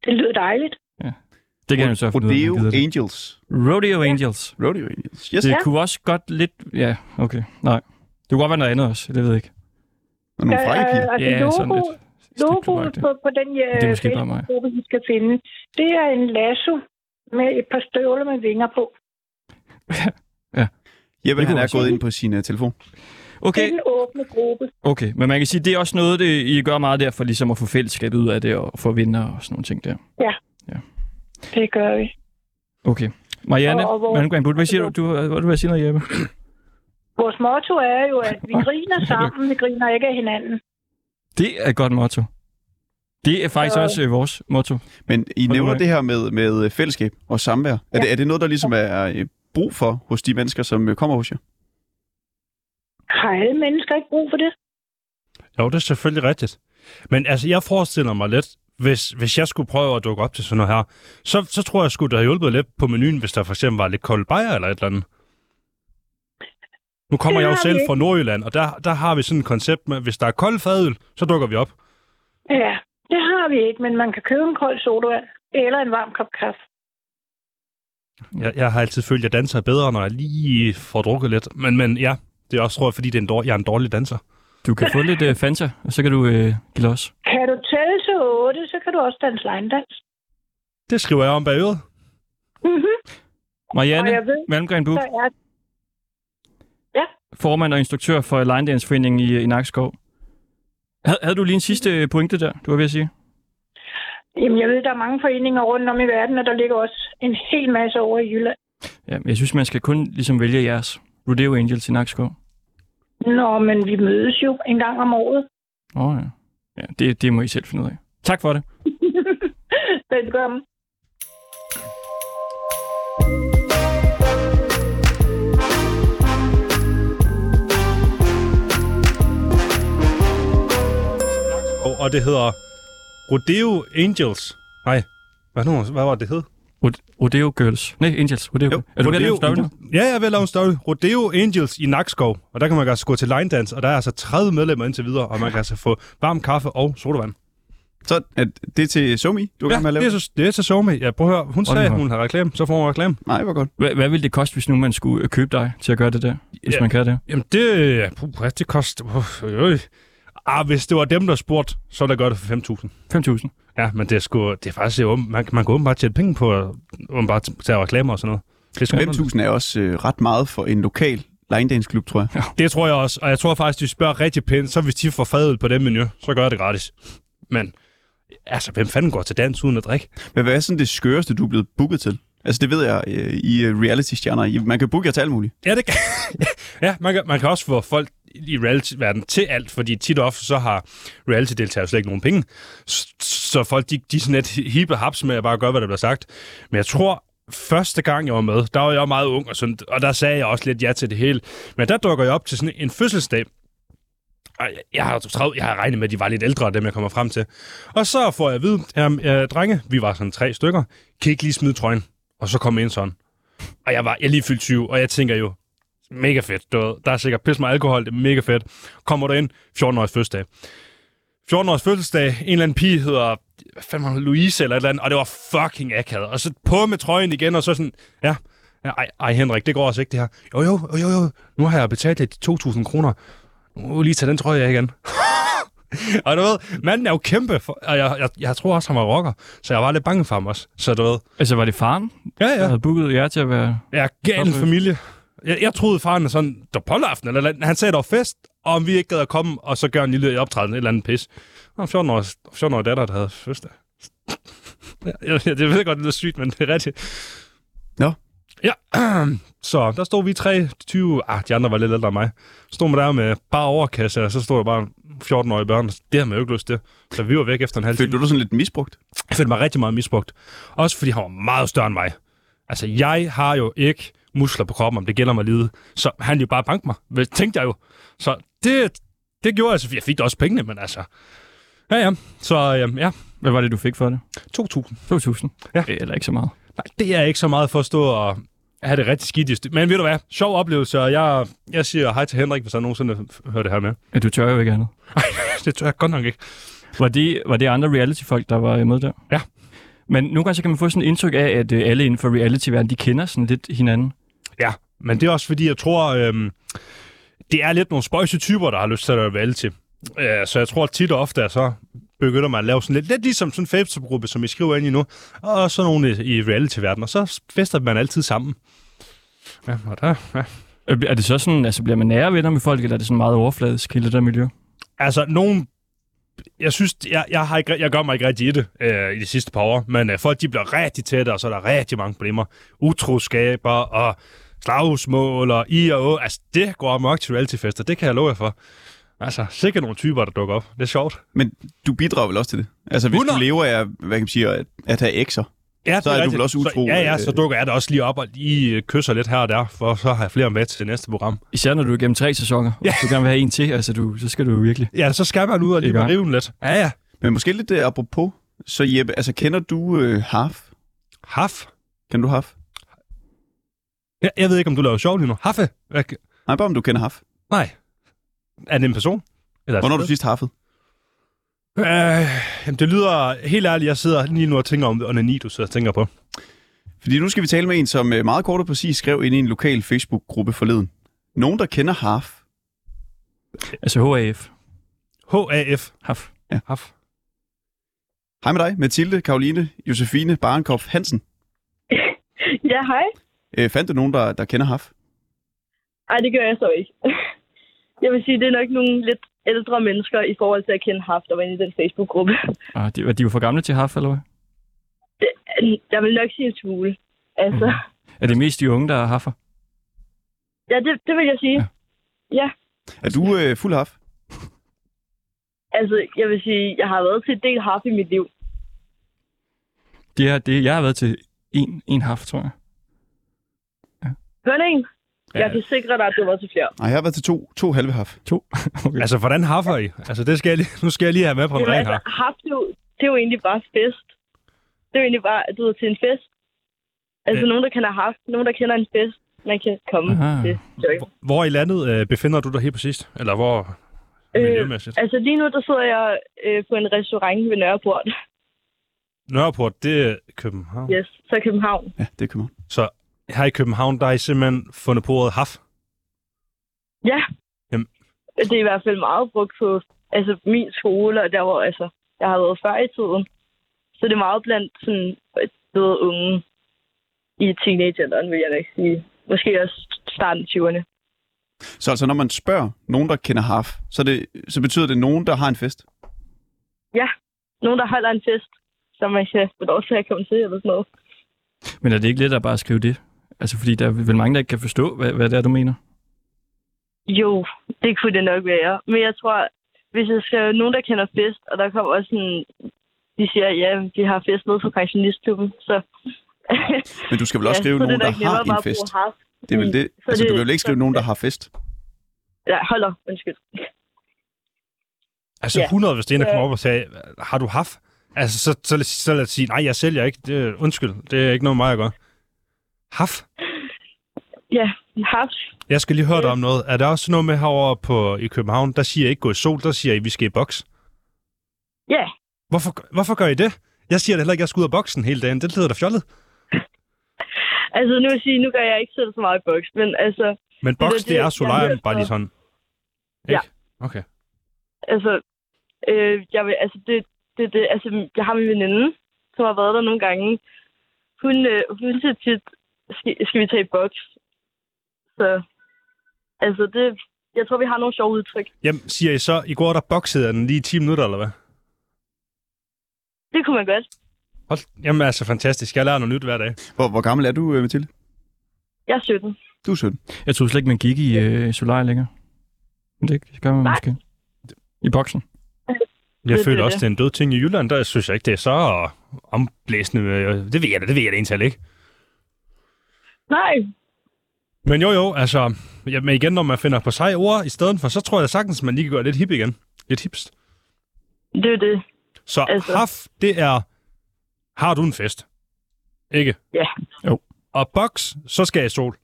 Det lyder dejligt. Det kan jo så finde ud af, Rodeo gider det. Angels. Rodeo Angels. Rodeo Angels. Yes. Det Ja. kunne også godt lidt... Ja, okay. Nej. Det kunne godt være noget andet også. Det ved jeg ikke. Og nogle frække piger. altså, Ja, sådan lidt. logoet på, på den Det mig. Facebook-gruppe, vi skal finde, det er en lasso med et par støvler med vinger på. [laughs] Jeppe, Det han er gået ind på sin uh, telefon. Det Okay, er den åbne gruppe. okay. Men man kan sige, det er også noget, det, I gør meget der, for ligesom at få fællesskabet ud af det, og få vinder og sådan nogle ting der. Det gør vi. Okay. Marianne, Og- og hvor- Malmgren, hvad siger du? Du, hvad du vil sige noget, Jeppe? Vores motto er jo, at vi [laughs] griner sammen, vi griner ikke af hinanden. Det er et godt motto. Det er faktisk Så- også øh, vores motto. Men I Hvor nævner du er. det her med, med fællesskab og samvær. Er, Ja. det, er det noget, der ligesom er øh, brug for hos de mennesker, som øh, kommer hos jer? Har alle mennesker ikke brug for det? Jo, det er selvfølgelig rigtigt. Men altså, jeg forestiller mig lidt, hvis, hvis jeg skulle prøve at dukke op til sådan noget her, så, så tror jeg, skulle det have hjulpet lidt på menuen, hvis der for eksempel var lidt kold bajer eller et eller andet. Nu kommer Det jeg jo selv fra Nordjylland, og der, der har vi sådan et koncept med, hvis der er kold fadøl, så dukker vi op. Ja, det har vi ikke, men man kan købe en kold sodavand eller en varm kop kaffe. Jeg, jeg har altid følt, at jeg danser bedre, når jeg lige får drukket lidt. Men, men ja, det er også, tror jeg, fordi det er en dårlig, jeg er en dårlig danser. Du kan få lidt øh, Fanta, og så kan du øh, give os. Kan du tælle til 8, så kan du også danse line dans. Det skriver jeg om bag øret. Mm-hmm. Marianne Malmgren Buk, er formand og instruktør for Line Dance Foreningen i, i Nakskov. Havde, havde du lige en sidste pointe der, du var ved at sige? Jamen, jeg ved, der er mange foreninger rundt om i verden, og der ligger også en hel masse over i Jylland. Ja, men jeg synes, man skal kun ligesom vælge jeres. Rodeo Angels i Nakskov. Nå, men vi mødes jo en gang om året. Åh oh, ja. Ja, det, det må I selv finde ud af. Tak for det. [laughs] Velkommen. Og, og det hedder Rodeo Angels. Nej, hvad, nu, hvad var det hed? Rod- Rodeo Girls. Nej, Angels. Rodeo. Jo, er du ved at lave en story nu? Ja, jeg er ved at lave en story. Rodeo Angels i Nakskov. Og der kan man altså gå til line dance, og der er altså 30 medlemmer indtil videre, og man kan altså få varm kaffe og sodavand. Så er det til Somi, du er ja, Ja, med at lave? det er, så, det er så Somi. Ja, prøv at høre. Hun sagde, at hun har reklame, så får hun reklame. Nej, hvor godt. Hvad, hvad ville det koste, hvis nu man skulle øh, købe dig til at gøre det der? Hvis Ja. man kan det? Jamen, det, ja, puh, det koster... Uh, øh. Ah, hvis det var dem, der spurgte, så ville jeg gøre det for 5.000. 5.000. Ja, men det er, sgu, det er faktisk... Man, man kan åbenbart tjene penge på at åbenbart tage reklamer og sådan noget. Det er, sgu underligt. 5.000 er også øh, ret meget for en lokal line dance klub, tror jeg. det tror jeg også, og jeg tror faktisk, de spørger rigtig pænt, så hvis de får fadet på den menu, så gør jeg det gratis. Men altså, hvem fanden går til dans uden at drikke? Men hvad er sådan det skøreste, du er blevet booket til? Altså, det ved jeg øh, i øh, reality-stjerner. Man kan booke jer til alt muligt. Ja, det kan. [laughs] ja, man kan, man kan også få folk i reality-verdenen til alt, fordi tit og ofte så har reality-deltagere slet ikke nogen penge. Så folk, de, de er sådan lidt hippe haps med at bare gøre, hvad der bliver sagt. Men jeg tror, første gang jeg var med, der var jeg meget ung, og, sådan, og der sagde jeg også lidt ja til det hele. Men der dukker jeg op til sådan en fødselsdag, jeg- har, travlt, jeg har regnet med, at de var lidt ældre, dem jeg kommer frem til. Og så får jeg at vide, at drenge, vi var sådan tre stykker, kan I ikke lige smide trøjen? Og så kom en ind sådan. Og jeg var jeg lige fyldt 20, og jeg tænker jo, mega fedt. Du ved, der er sikkert pisse meget alkohol, det er mega fedt. Kommer du ind, 14-års fødselsdag. 14-års fødselsdag, en eller anden pige hedder, hvad fanden var hun, Louise eller et eller andet, og det var fucking akavet. Og så på med trøjen igen, og så sådan, ja, ej, ej Henrik, det går også ikke det her. Jo, jo, jo, jo, jo. nu har jeg betalt lidt 2.000 kroner. Nu jeg lige tage den trøje af igen. [laughs] og du ved, manden er jo kæmpe, for, og jeg, jeg, jeg tror også, han var rocker, så jeg var lidt bange for ham også. Så du ved, Altså, var det faren, ja, der ja. havde booket jer til at være... Ja, gal familie. Jeg, jeg troede, faren er sådan, der polteraften, eller eller- han sagde, der var fest, og om vi ikke gad at komme, og så gøre en lille optræden, et eller andet pis. Og 14 år, 14 år datter, der havde fødselsdag. [laughs] Ja, jeg, jeg, det ved jeg godt, det er sygt, men det er rigtigt. Nå. Ja, [clears throat] så der stod vi tre, 20, ah, de andre var lidt ældre end mig. Stod man der med bare overkasse, og så stod der bare 14-årige børn. Det havde man jo ikke lyst til. Så vi var væk efter en halv time. Følte du dig sådan lidt misbrugt? Jeg følte mig rigtig meget misbrugt. Også fordi han var meget større end mig. Altså, jeg har jo ikke muskler på kroppen, om det gælder mig livet. Så han jo bare bank mig. Tænkte jeg jo. Så det, det gjorde jeg, så jeg fik også pengene, men altså... Ja, ja. Så øhm, ja, Hvad var det, du fik for det? 2.000. 2.000? Ja. Eller ikke så meget. Nej, det er ikke så meget for at stå og have det rigtig skidt. Men ved du hvad? Sjov oplevelse, og jeg, jeg siger hej til Henrik, hvis han nogensinde hører det her med. Ja, du tør jo ikke andet. [laughs] Det tror jeg godt nok ikke. Var det, var det andre reality-folk, der var med der? Ja. Men nogle gange så kan man få sådan et indtryk af, at øh, alle inden for reality-verden, de kender sådan lidt hinanden. Ja, men det er også fordi, jeg tror, øhm, det er lidt nogle spøjse typer, der har lyst til at lave reality. Øh, så jeg tror tit og ofte, at så begynder man at lave sådan lidt, lidt ligesom sådan en Facebook-gruppe, som I skriver ind i nu, og så nogle i, i reality-verdenen, og så fester man altid sammen. Ja, og der, ja. Er det så sådan, altså bliver man nære venner med folk, eller er det sådan meget overfladisk hele det der miljø? Altså, nogen... Jeg synes, jeg, jeg, har ikke, jeg gør mig ikke rigtig i det øh, i de sidste par år, men øh, folk de bliver rigtig tætte, og så er der rigtig mange problemer. Utroskaber og slagsmål og i og å. Altså, det går amok til reality-fester, det kan jeg love jer for. Altså, sikkert nogle typer, der dukker op. Det er sjovt. Men du bidrager vel også til det? Altså, hvis 100. du lever af, hvad kan man sige, at, at have ekser, Ja, Så er du vel også utro, Så, ja, ja, øh, så dukker jeg da også lige op og lige øh, kysser lidt her og der, for så har jeg flere med til det næste program. Især når du er gennem tre sæsoner, ja. Og du gerne vil have en til, altså du, så skal du jo virkelig. Ja, så skal man ud og lige rive den lidt. Ja, ja. men måske lidt uh, apropos, så Jeppe, altså kender du uh, Haf? Haf. Kan du Haf? Jeg, jeg ved ikke, om du laver sjov lige nu. Haffe? Hvad? Nej, bare om du kender Haf. Nej. Er det en person? Eller Hvornår har du sidst haffet? Øh, jamen, det lyder helt ærligt, jeg sidder lige nu og tænker om onani, du sidder og tænker på. Fordi nu skal vi tale med en, som øh, meget kort og præcis skrev ind i en lokal Facebook-gruppe forleden. Nogen, der kender Haf. Altså HAF. H-A-F. Haf. Haf. Hej med dig, Mathilde, Karoline, Josefine, Barenkopf, Hansen. [laughs] Ja, hej. Øh, fandt du nogen, der, der kender Haf? Ej, det gør jeg så ikke. [laughs] Jeg vil sige, det er nok nogle lidt ældre mennesker i forhold til at kende haft og være inde i den Facebook-gruppe. Ah, de, er de jo for gamle til haf, eller hvad? Det, jeg vil nok sige en smule. Altså, Mhm. Er det mest de unge, der er haffer? ja, det, det vil jeg sige. Ja. Ja. Er du øh, fuld haf? Altså, jeg vil sige, jeg har været til en del haft i mit liv. Det er det. Jeg har været til en, en haf, tror jeg. Hør en? Ja. Jeg kan sikre dig, at du var til flere. Nej, jeg har været til to, to halve haf. To. [laughs] okay. Altså, hvordan haffer I? Altså, det skal jeg lige, nu skal jeg lige have med på en ren her. altså, haft det, er jo, det er jo egentlig bare fest. Det er jo egentlig bare, at du er til en fest. Altså, Ja. nogen, der kan have haft, nogen, der kender en fest, man kan komme Aha. til. Hvor- Hvor i landet øh, befinder du dig helt præcist? Eller hvor miljømæssigt? Altså, lige nu, der sidder jeg øh, på en restaurant ved Nørreport. Nørreport, det er København. Yes, så København. Ja, det kommer. Så her i København, der har I simpelthen fundet på ordet haf. Ja. Jamen. Det er i hvert fald meget brugt på altså, min skole, og der hvor altså, jeg har været før i tiden. Så det er meget blandt sådan, ved unge i teenagealderen, vil jeg da ikke sige. Måske også starten af 20'erne. Så altså, når man spørger nogen, der kender haf, så, det, så betyder det nogen, der har en fest? Nogen, der holder en fest, som man kan få lov til at komme til, eller sådan noget. Men er det ikke let at bare skrive det? Altså, fordi der er vel mange, der ikke kan forstå, hvad, hvad det er, du mener. Jo, det kunne det nok være. Men jeg tror, hvis jeg skal nogen, der kender fest, og der kommer også sådan, de siger, ja, de har fest nede på pensionistklubben, så... [laughs] Men du skal vel også skrive så er det nogen, der nemmere har en fest? haft. Det er vel det. Så Altså, det- du vil vel ikke skrive så- nogen, der har fest? Ja, holder, undskyld. Altså Ja. 100, hvis det ene Ja. kommer op og sagde, har du haf? Altså, så, så, så, så lad os sige, nej, jeg sælger ikke. Det, undskyld, det er ikke noget mig at gøre. Haf? Ja, haft. Jeg skal lige høre dig om noget. Er der også noget med herovre på, i København, der siger I ikke gå i sol, der siger I, vi skal i boks? Ja, Hvorfor, hvorfor gør I det? Jeg siger da heller ikke, at jeg skal ud af boksen hele dagen. Det lyder da fjollet. [laughs] altså nu vil sige, nu gør jeg ikke selv så meget i boks, men altså, Men boks, det, det, er jeg solarium, bare lige sådan. Ja. Ikke? Okay. altså, øh, jeg vil, altså det, det, det, altså, jeg har min veninde, som har været der nogle gange. Hun, øh, hun siger tit, skal, skal vi tage i boks? Så, altså det, jeg tror, vi har nogle sjove udtryk. Jamen, siger I så, i går der boksede den lige i 10 minutter, eller hvad? Det kunne man godt. Hold, jamen, altså fantastisk. Jeg lærer noget nyt hver dag. Hvor, hvor gammel er du, øh, Mathilde? Jeg er 17. Du er 17. Jeg tror slet ikke, man gik i øh, Solar længere. Men det gør man Nej. måske. I boksen. Jeg Det- føler det også, det. det er en død ting i Jylland. Der synes jeg ikke, det er så omblæsende. øh, Det ved jeg da, det ved jeg da egentlig ikke. Nej, Men jo, jo, altså... Ja, men igen, når man finder på sig ord i stedet for, så tror jeg sagtens, man lige kan gøre lidt hip igen. Lidt hipst. det er det. Så altså... Haf, det er... Har du en fest? Ikke? Ja. Jo. Og boks, så skal jeg i sol.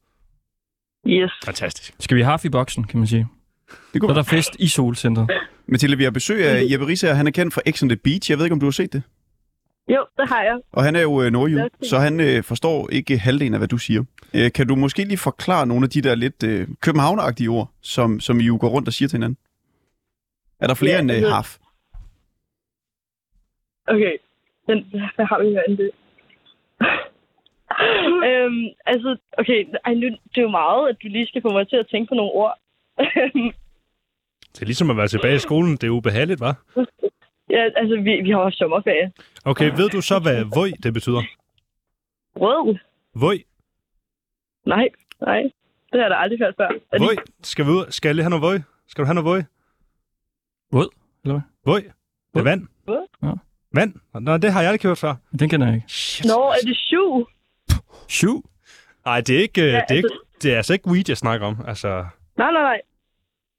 Yes. Fantastisk. Skal vi have i boksen, kan man sige. Det Så kunne er der fest i solcentret. Mathilde, vi har besøg af Jeppe Risser. Han er kendt fra X on the Beach. Jeg ved ikke, om du har set det. Jo, det har jeg. Og han er jo øh, nordjyd, Okay. så han øh, forstår ikke halvdelen af, hvad du siger. Øh, kan du måske lige forklare nogle af de der lidt øh, københavneragtige ord, som, som I jo går rundt og siger til hinanden? Er der flere Ja, end øh, altså- haf? Okay, den, hvad har vi her end det? [laughs] øhm, altså, okay, ej, nu, det er jo meget, at du lige skal få mig til at tænke på nogle ord. [laughs] Det er ligesom at være tilbage i skolen. Det er ubehageligt, hva'? Ja, altså, vi, vi har også sommerferie. Okay, ved du så, hvad vøj det betyder? Rød? Vøj. Nej, nej. Det har jeg da aldrig hørt før. Er det- Vøj. Skal, vi ud? Skal jeg lige have noget vøj? Skal du have noget vøj? Våd, eller hvad? Vøj. Det er vand. Våd? Ja. Vand? Nå, det har jeg aldrig hørt før. Den kender jeg ikke. Shit. Nå, er det syv? Syv? Nej, det er ikke, ja, Ja, det er ikke, altså- det er altså ikke weed, jeg snakker om. Altså, Nej, nej, nej.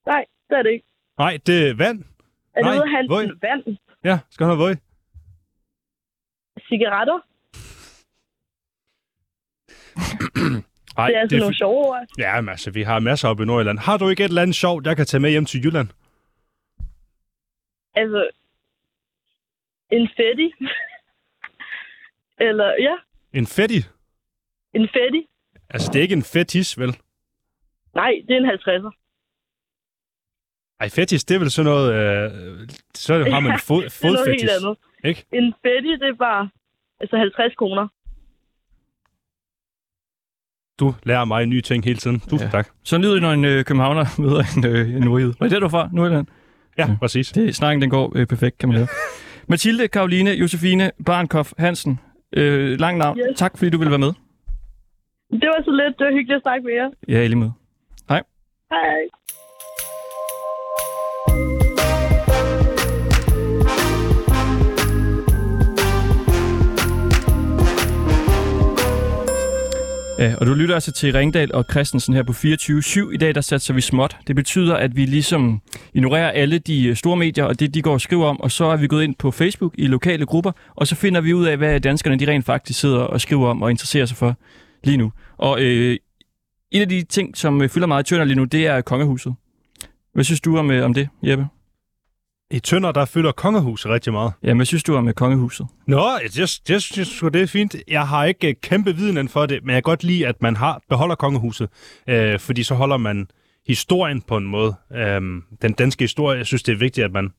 Nej, det er det ikke. nej, det er vand. Er Nej, det ude hvor- Hansen vand? Ja, skal du have noget vøj? Cigaretter? Nej, det er altså er nogle sjove ord. Ja, men altså, vi har masser oppe i Nordjylland. Har du ikke et eller andet sjovt, jeg kan tage med hjem til Jylland? Altså, en fetti. Eller, ja, En fetti? en fetti. Altså, det er ikke en fetis, vel? Nej, det er en 50'er. Ej, fetis, det er vel sådan noget... Øh, så har man en [laughs] fod, Det er noget helt andet. Ikke? En fetti, det er bare altså 50 kroner. Du lærer mig nye ting hele tiden. Tusind Ja. tak. Så lyder det, når en øh, københavner [laughs] møder en, øh, en nordjyd. Hvor er det, du er fra? Nordjylland? Ja, Ja. præcis. Det, snakken den går øh, perfekt, kan man høre. [laughs] Mathilde, Karoline, Josefine, Barnkopf, Hansen. Øh, lang navn. Yes. Tak, fordi du ville være med. Det var så lidt. Det var hyggeligt at snakke med jer. Ja, i lige med. Hej. Ja, og du lytter altså til Ringdal og Christensen her på 24.7. I dag der satser vi småt. Det betyder, at vi ligesom ignorerer alle de øh, store medier og det, de går og skriver om, og så er vi gået ind på Facebook i lokale grupper, og så finder vi ud af, hvad danskerne de rent faktisk sidder og skriver om og interesserer sig for lige nu. Og øh, en af de ting, som øh, fylder meget i Tønder lige nu, det er kongehuset. Hvad synes du om, øh, om det, Jeppe? I Tønder, der fylder kongehuset rigtig meget. Ja, hvad synes du om øh, kongehuset? Nå, jeg, jeg, jeg synes sgu, det er fint. Jeg har ikke øh, kæmpe viden for det, men jeg kan godt lide, at man har beholder kongehuset, øh, fordi så holder man historien på en måde. Øh, den danske historie, jeg synes, det er vigtigt, at man,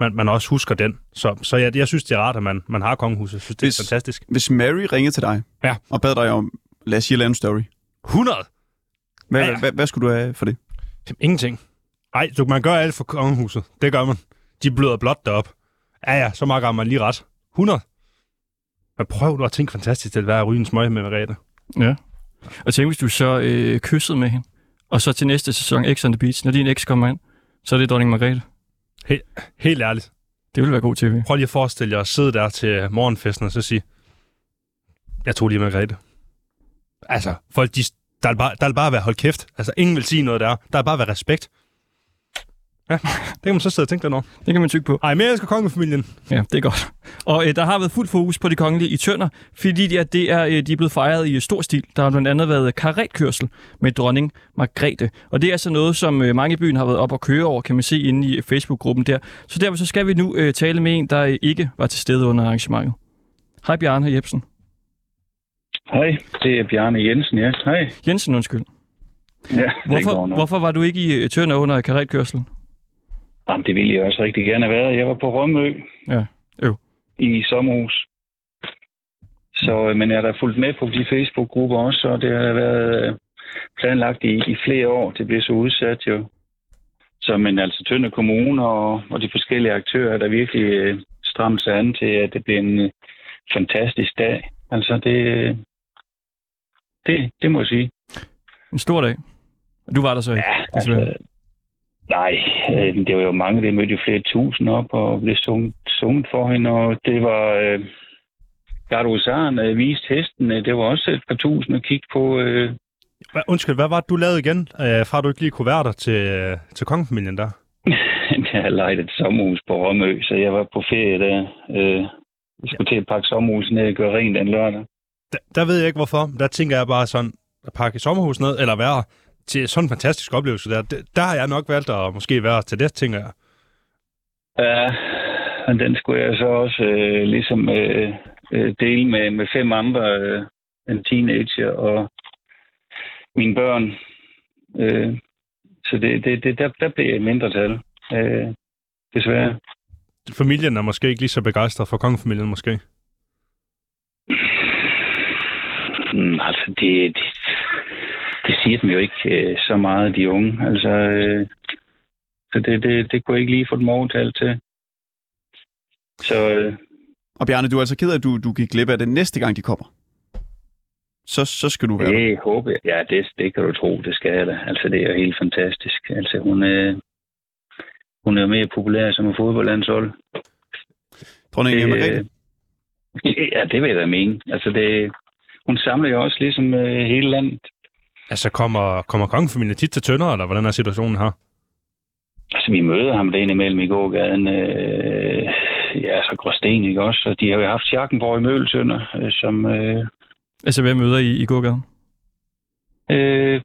man, man også husker den. Så, så jeg, jeg synes, det er rart, at man, man har kongehuset. Jeg synes, det er Hvis- fantastisk. Hvis Mary ringede til dig Ja. og bad dig om, lad os sige, lave en story. 100! Hvad, Ja, ja. hvad, hvad skulle du have for det? Ingenting. Nej, du, man gør alt for kongehuset. Det gør man. De bløder blot derop. Ja, ja, så meget man lige ret. 100. Men prøv nu at tænke fantastisk til at være at ryge en smøg med Merete. Ja. Og tænk, hvis du så øh, kyssede med hende, og så til næste sæson X on the Beach, når din eks kommer ind, så er det dronning Margrethe. Helt ærligt. Det vil være god tv. Prøv lige at forestille jer at sidde der til morgenfesten og så sige, jeg tog lige Margrethe. Altså, folk, de, der, vil bare, der vil bare være hold kæft. Altså, ingen vil sige noget der. Der vil bare være respekt. Ja, det kan man så sidde og tænke lidt over. Det kan man tykke på. Ej, men jeg elsker kongefamilien. Ja, det er godt. Og øh, der har været fuld fokus på de kongelige i Tønder, fordi de, at det er, øh, de er blevet fejret i stor stil. Der har blandt andet været karatkørsel med dronning Margrethe. Og det er altså noget, som øh, mange i byen har været op og køre over, kan man se inde i Facebook-gruppen der. Så derfor så skal vi nu øh, tale med en, der øh, ikke var til stede under arrangementet. Hej Bjarne Jebsen. Hej, det er Bjarne Jensen, ja. Hej. Jensen, undskyld. Ja, det Hvorfor, hvorfor var du ikke i øh, Tønder under karatkørsel? Jamen, det ville jeg også rigtig gerne have været. Jeg var på Rømø Ja, øv. i sommerhus. Så, øh, men jeg har da fulgt med på de Facebook-grupper også, og det har været øh, planlagt i, i flere år. Det blev så udsat jo. Så, men altså Tønder Kommune og, og de forskellige aktører, der virkelig øh, strammer sig an til, at det bliver en øh, fantastisk dag. Altså, det, øh, det, det må jeg sige. En stor dag. Du var der så ikke, Ja, desværre. altså, nej, øh, det var jo mange, der mødte jo flere tusind op og blev sunget, sunget for hende, og det var... Øh, Gardosaren øh, viste hesten, øh, det var også et par tusind at kigge på. Øh, Hva, undskyld, hvad var det, du lavede igen, øh, fra du ikke lige kunne være der til, øh, til kongefamilien der? [laughs] jeg har lejet et sommerhus på Rømø, så jeg var på ferie der. Øh, jeg skulle til at pakke sommerhuset ned og gøre rent den lørdag. der, der ved jeg ikke hvorfor. Der tænker jeg bare sådan, at pakke sommerhus ned, eller være til sådan en fantastisk oplevelse der. Der har jeg nok valgt at måske være til det, tænker jeg. Ja, og den skulle jeg så også øh, ligesom øh, øh, dele med, med fem andre, øh, en teenager og mine børn. Øh, så det, det, det, der, der blev jeg i mindretal, øh, desværre. Familien er måske ikke lige så begejstret for kongefamilien, måske. Mm, altså, det, det siger dem jo ikke øh, så meget, de unge. Altså, øh, så det, det, det kunne jeg ikke lige få dem overtalt til. Så øh, Og Bjarne, du er altså ked af, at du, du gik glip af det næste gang, de kommer. Så, så skal du være der. det håber jeg. Ja, det, det kan du tro, det skal jeg da. Altså, det er jo helt fantastisk. Altså, hun, øh, hun er jo mere populær som en fodboldlandshold. Dronning Margrethe. øh, [laughs] ja, det vil jeg da mene. Altså, det, hun samler jo også ligesom øh, hele landet. Altså, kommer, kommer kongefamilien tit til Tønder, eller hvordan er situationen her? Altså, vi møder ham derinde imellem i gågaden. Øh, ja, så Gråsten, ikke også? Og de har jo haft Schackenborg i Mølsønder, øh, som øh, Altså, hvem møder I i gågaden? øh,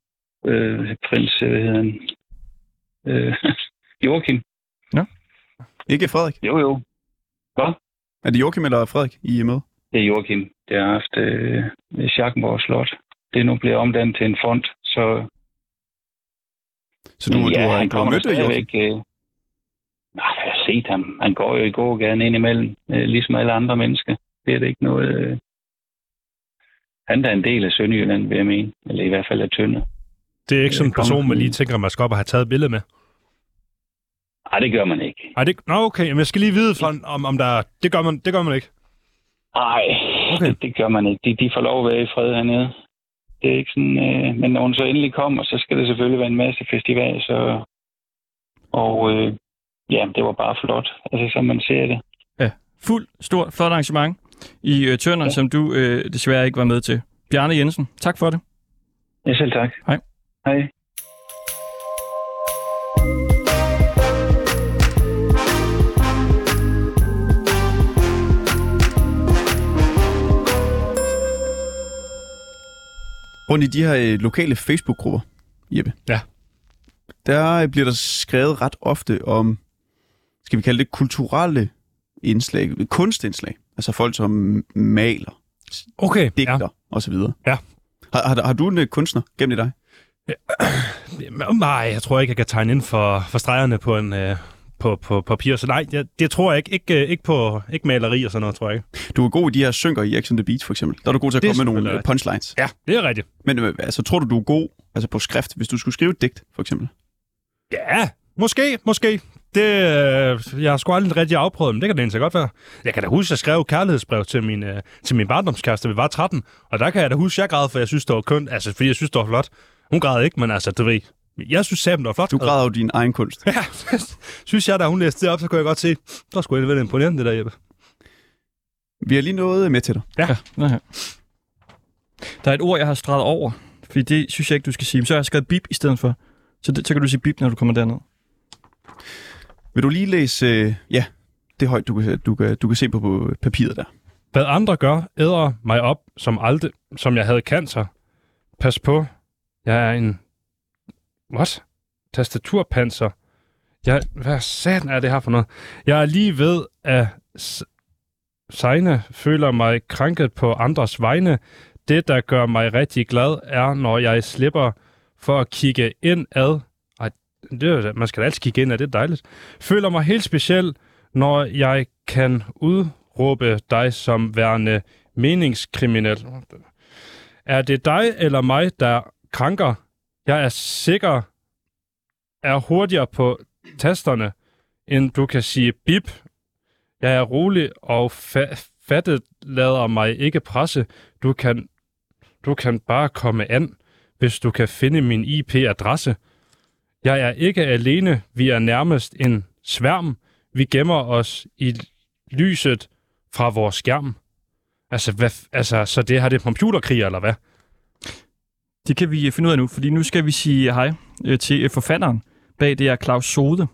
øh, prins, øh, hvad hedder han? Øh, [laughs] Joachim. Ikke Frederik. Jo, jo. Er det Joachim eller Frederik, I er med? Det er Joachim. Det har haft øh, Schackenborg Slot. Det nu blevet omdannet til en fond, så Så du, ja, du, har, han du har mødt stadigvæk... Øh, nej, jeg har set ham. Han går jo i gågaden ind imellem, øh, ligesom alle andre mennesker. Det er det ikke noget... Øh, han der er en del af Sønderjylland, vil jeg mene. Eller i hvert fald af Tønder. Det er ikke sådan en Øh, person, man lige tænker, man skal op og have taget et billede med. Nej, det gør man ikke. Ej, det, nå, okay. Men jeg skal lige vide, for, om, om der... Det gør man, det gør man ikke. Nej, Okay. det, det gør man ikke. De, de får lov at være i fred hernede. Det er ikke sådan... Øh, men når hun så endelig kommer, så skal det selvfølgelig være en masse festival, så... Og øh, ja, det var bare flot. Altså, som man ser det. Fuld, stort, flot arrangement i øh, Tønder, ja. som du øh, desværre ikke var med til. Bjarne Jensen, tak for det. Ja, selv tak. Hej. Hej. Rundt i de her øh, lokale Facebook-grupper, Jeppe. Ja. Der øh, bliver der skrevet ret ofte om, skal vi kalde det kulturelle indslag, kunstindslag. Altså folk, som maler, Okay, digter ja. ja. osv. Ja. Har, har, har du en øh, kunstner gennem dig? Jamen, [clears throat] Nej, jeg tror ikke, jeg kan tegne ind for, for stregerne på en... Øh, på, på papir, så nej, jeg, det tror jeg ikke. Ikke, øh, ikke på ikke maleri og sådan noget, tror jeg ikke. Du er god i de her synker i X on the Beach, for eksempel. Der er du god til at Det komme med nogle øh, punchlines. Ja, det er rigtigt. Men øh, altså, tror du, du er god altså på skrift, hvis du skulle skrive et digt, for eksempel? Ja, måske, måske. Det, øh, jeg har sgu aldrig rigtig afprøvet, men det kan det egentlig godt være. Jeg kan da huske, at jeg skrev kærlighedsbrev til min, øh, til min barndomskæreste, vi var 13, og der kan jeg da huske, at jeg græd, for jeg synes, det var kønt. Altså, fordi jeg synes, det var flot. Hun græd ikke, men altså, du ved, jeg synes det var flot. Du græder jo din egen kunst. [laughs] Ja, synes jeg, da hun læste det op, så kunne jeg godt se, der skulle jeg lidt imponerende, det der, Jeppe. Vi har lige noget med til dig. Ja, her. Der er et ord, jeg har streget over, fordi det synes jeg ikke, du skal sige. Men så har jeg skrevet bip i stedet for. Så, det, så kan du sige bip, når du kommer derned. Vil du lige læse, øh, ja, det højt, du kan, du, kan, du kan se på, på papiret der. Hvad andre gør, æder mig op, som aldrig, som jeg havde cancer. Pas på, jeg er en... What? Tastaturpanser. Jeg, hvad satan er det her for noget? Jeg er lige ved at sejne føler mig krænket på andres vegne. Det, der gør mig rigtig glad, er, når jeg slipper for at kigge ind ad. Ej, det er, man skal da altid kigge ind ad, det er dejligt. Føler mig helt speciel, når jeg kan udråbe dig som værende meningskriminel. Er det dig eller mig, der krænker? Jeg er sikker, er hurtigere på tasterne, end du kan sige bip. Jeg er rolig og fa- fattet lader mig ikke presse. Du kan, du kan bare komme an, hvis du kan finde min IP-adresse. Jeg er ikke alene. Vi er nærmest en sværm. Vi gemmer os i lyset fra vores skærm. Altså, hvad, altså så det her det er computerkrig, eller hvad? Det kan vi øh, finde ud af nu, fordi nu skal vi sige hej øh, til øh, forfatteren bag det er Claus Sode,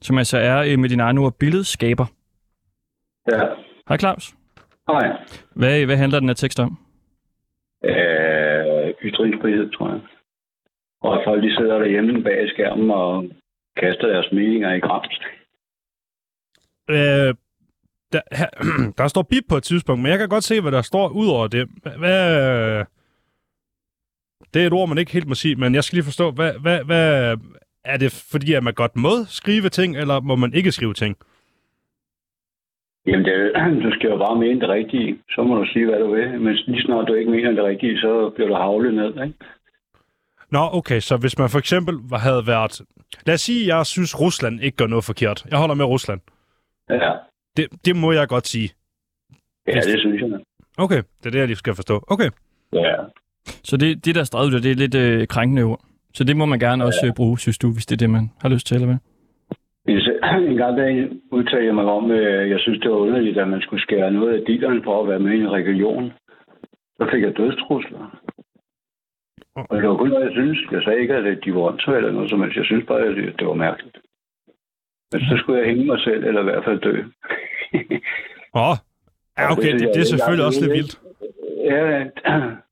som altså er med din egen ord billedskaber. Ja. Hej Claus. Hej. Hvad, hvad handler den her tekst om? Øh, ytringsfrihed, tror jeg. Og at folk de sidder derhjemme bag skærmen og kaster deres meninger i grams. Øh, der, her, [clears throat] der står bip på et tidspunkt, men jeg kan godt se, hvad der står ud over det. Hvad, hvad, det er et ord, man ikke helt må sige, men jeg skal lige forstå, hvad, hvad, hvad, er det fordi, at man godt må skrive ting, eller må man ikke skrive ting? Jamen, det, [clears throat] du skal jo bare mene det rigtige. Så må du sige, hvad du vil. Men lige snart du ikke mener det rigtige, så bliver du havlet ned, ikke? Nå, okay, så hvis man for eksempel havde været... Lad os sige, at jeg synes, Rusland ikke gør noget forkert. Jeg holder med Rusland. Ja, Det, det må jeg godt sige. ja Hvis- det synes jeg. Okay, det er det, jeg lige skal forstå. Okay. Ja. Så det, det der er af, det er lidt øh, krænkende ord. Så det må man gerne også øh, bruge, synes du, hvis det er det, man har lyst til, eller hvad? Hvis- [clears throat] En gang der udtalte jeg mig om, at jeg synes, det var underligt, at man skulle skære noget af dillerne for at være med i en region. Så fik jeg dødstrusler. Og det var kun noget, jeg synes. Jeg sagde ikke, at de var åndssvage eller noget som helst. Jeg synes bare, at det, var mærkeligt. Men så skulle jeg hænge mig selv, eller i hvert fald dø. Åh, ja, okay, det, det er selvfølgelig også lidt vildt. Ja, [clears throat]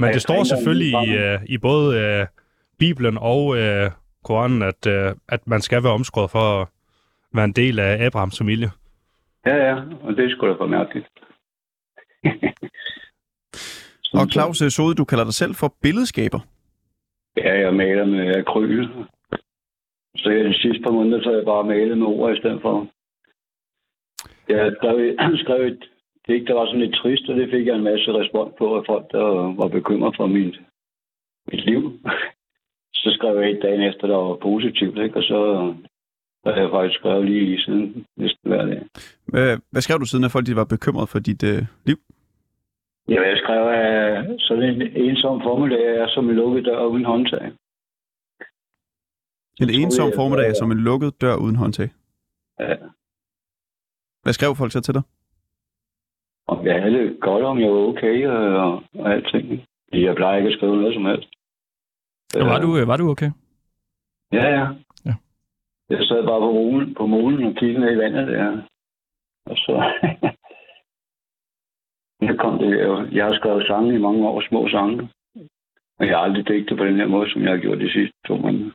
Men det står selvfølgelig i, øh, i både øh, Bibelen og øh, Koranen, at, øh, at man skal være omskåret for at være en del af Abrahams familie. ja, ja, og det skulle da for mærkeligt. [laughs] Og Claus Sode, du kalder dig selv for billedskaber. Ja, jeg maler med akryl. Så jeg de sidste par måneder, så jeg bare malet med ord i stedet for. Jeg skrev, skrev et digt, der var sådan lidt trist, og det fik jeg en masse respons på af folk, der var bekymret for mit, mit liv. [laughs] Så skrev jeg et dagen efter, der var positivt, ikke? og så, Så har jeg faktisk skrevet lige siden næsten hver dag. Hvad, hvad skrev du siden, at folk de var bekymret for dit øh, liv? Ja, jeg skrev, at sådan en ensom formiddag er som en lukket dør uden håndtag. En ensom jeg, formiddag at- som en lukket dør uden håndtag. Ja. Hvad skrev folk så til dig? Om jeg havde det godt, om jeg var okay og, og alting. Fordi Jeg plejer ikke at skrive noget som helst. Og var, du, øh, var du okay? Ja, ja. Ja. Jeg sad bare på molen, på molen og kiggede ned i vandet der. Og så... [laughs] jeg kom det der. Jeg har skrevet sange i mange år, små sange. Men jeg har aldrig digtet på den her måde, som jeg har gjort de sidste to måneder.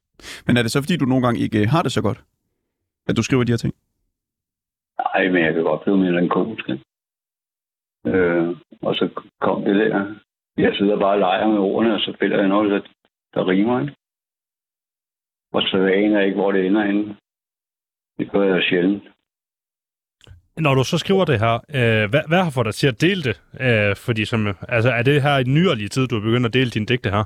Men er det så, fordi du nogle gange ikke øh, har det så godt? At du skriver de her ting? Nej, men jeg kan godt blive mere end komisk. Øh, og så kom det der. Jeg sidder bare og leger med ordene, og så finder jeg noget, der, der rimer. Ikke? Og så aner jeg ikke, hvor det ender henne. Det gør jeg sjældent. Når du så skriver det her, øh, hvad, hvad har fået dig til at dele det? Øh, fordi som, altså, er det her i nyere tid, du er begyndt at dele dine digte her?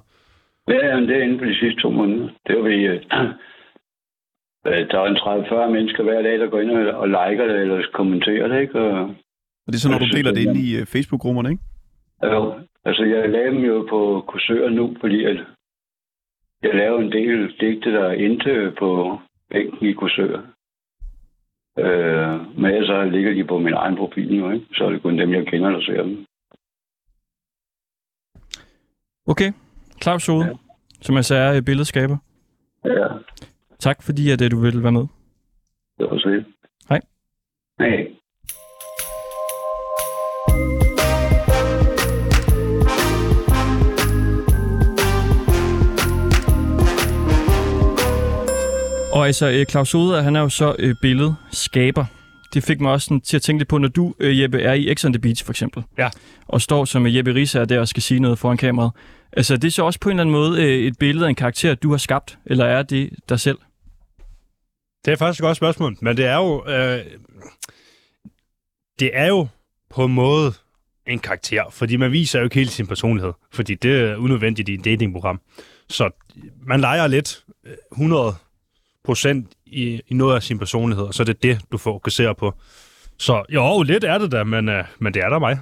Ja, det er inden for de sidste to måneder. Det var vi... Øh, [clears throat] øh, der er en 30-40 mennesker hver dag, der går ind og, og liker det, eller kommenterer det, ikke? Og, Og det er så, når Jeg du synes, deler det ind i øh, Facebook-grupperne, ikke? Jo, altså jeg lavede dem jo på kursør nu, fordi at jeg laver en del digte, der er indtil på bænken i kursør. Øh, men så ligger de på min egen profil nu, ikke? Så er det kun dem, jeg kender, der ser dem. Okay. Claus Sode, ja. Som altså er billedskaber. Ja, Tak fordi, at øh, du ville være med. det var så. Hej. Hej. Og altså, øh, Claus Sode, han er jo så øh, billedskaber. Det fik mig også sådan, til at tænke lidt på, når du, øh, Jeppe, er i X on the Beach, for eksempel. Ja. Og står som øh, Jeppe Risa er der og skal sige noget foran kameraet. Altså, det er så også på en eller anden måde øh, et billede af en karakter, du har skabt, eller er det dig selv? Det er faktisk et godt spørgsmål, men det er jo... Øh, det er jo på en måde en karakter, fordi man viser jo ikke hele sin personlighed, fordi det er unødvendigt i et datingprogram. Så man leger lidt øh, 100 procent i, i noget af sin personlighed, og så er det det, du fokuserer på. Så jo, lidt er det da, men, øh, men det er der mig.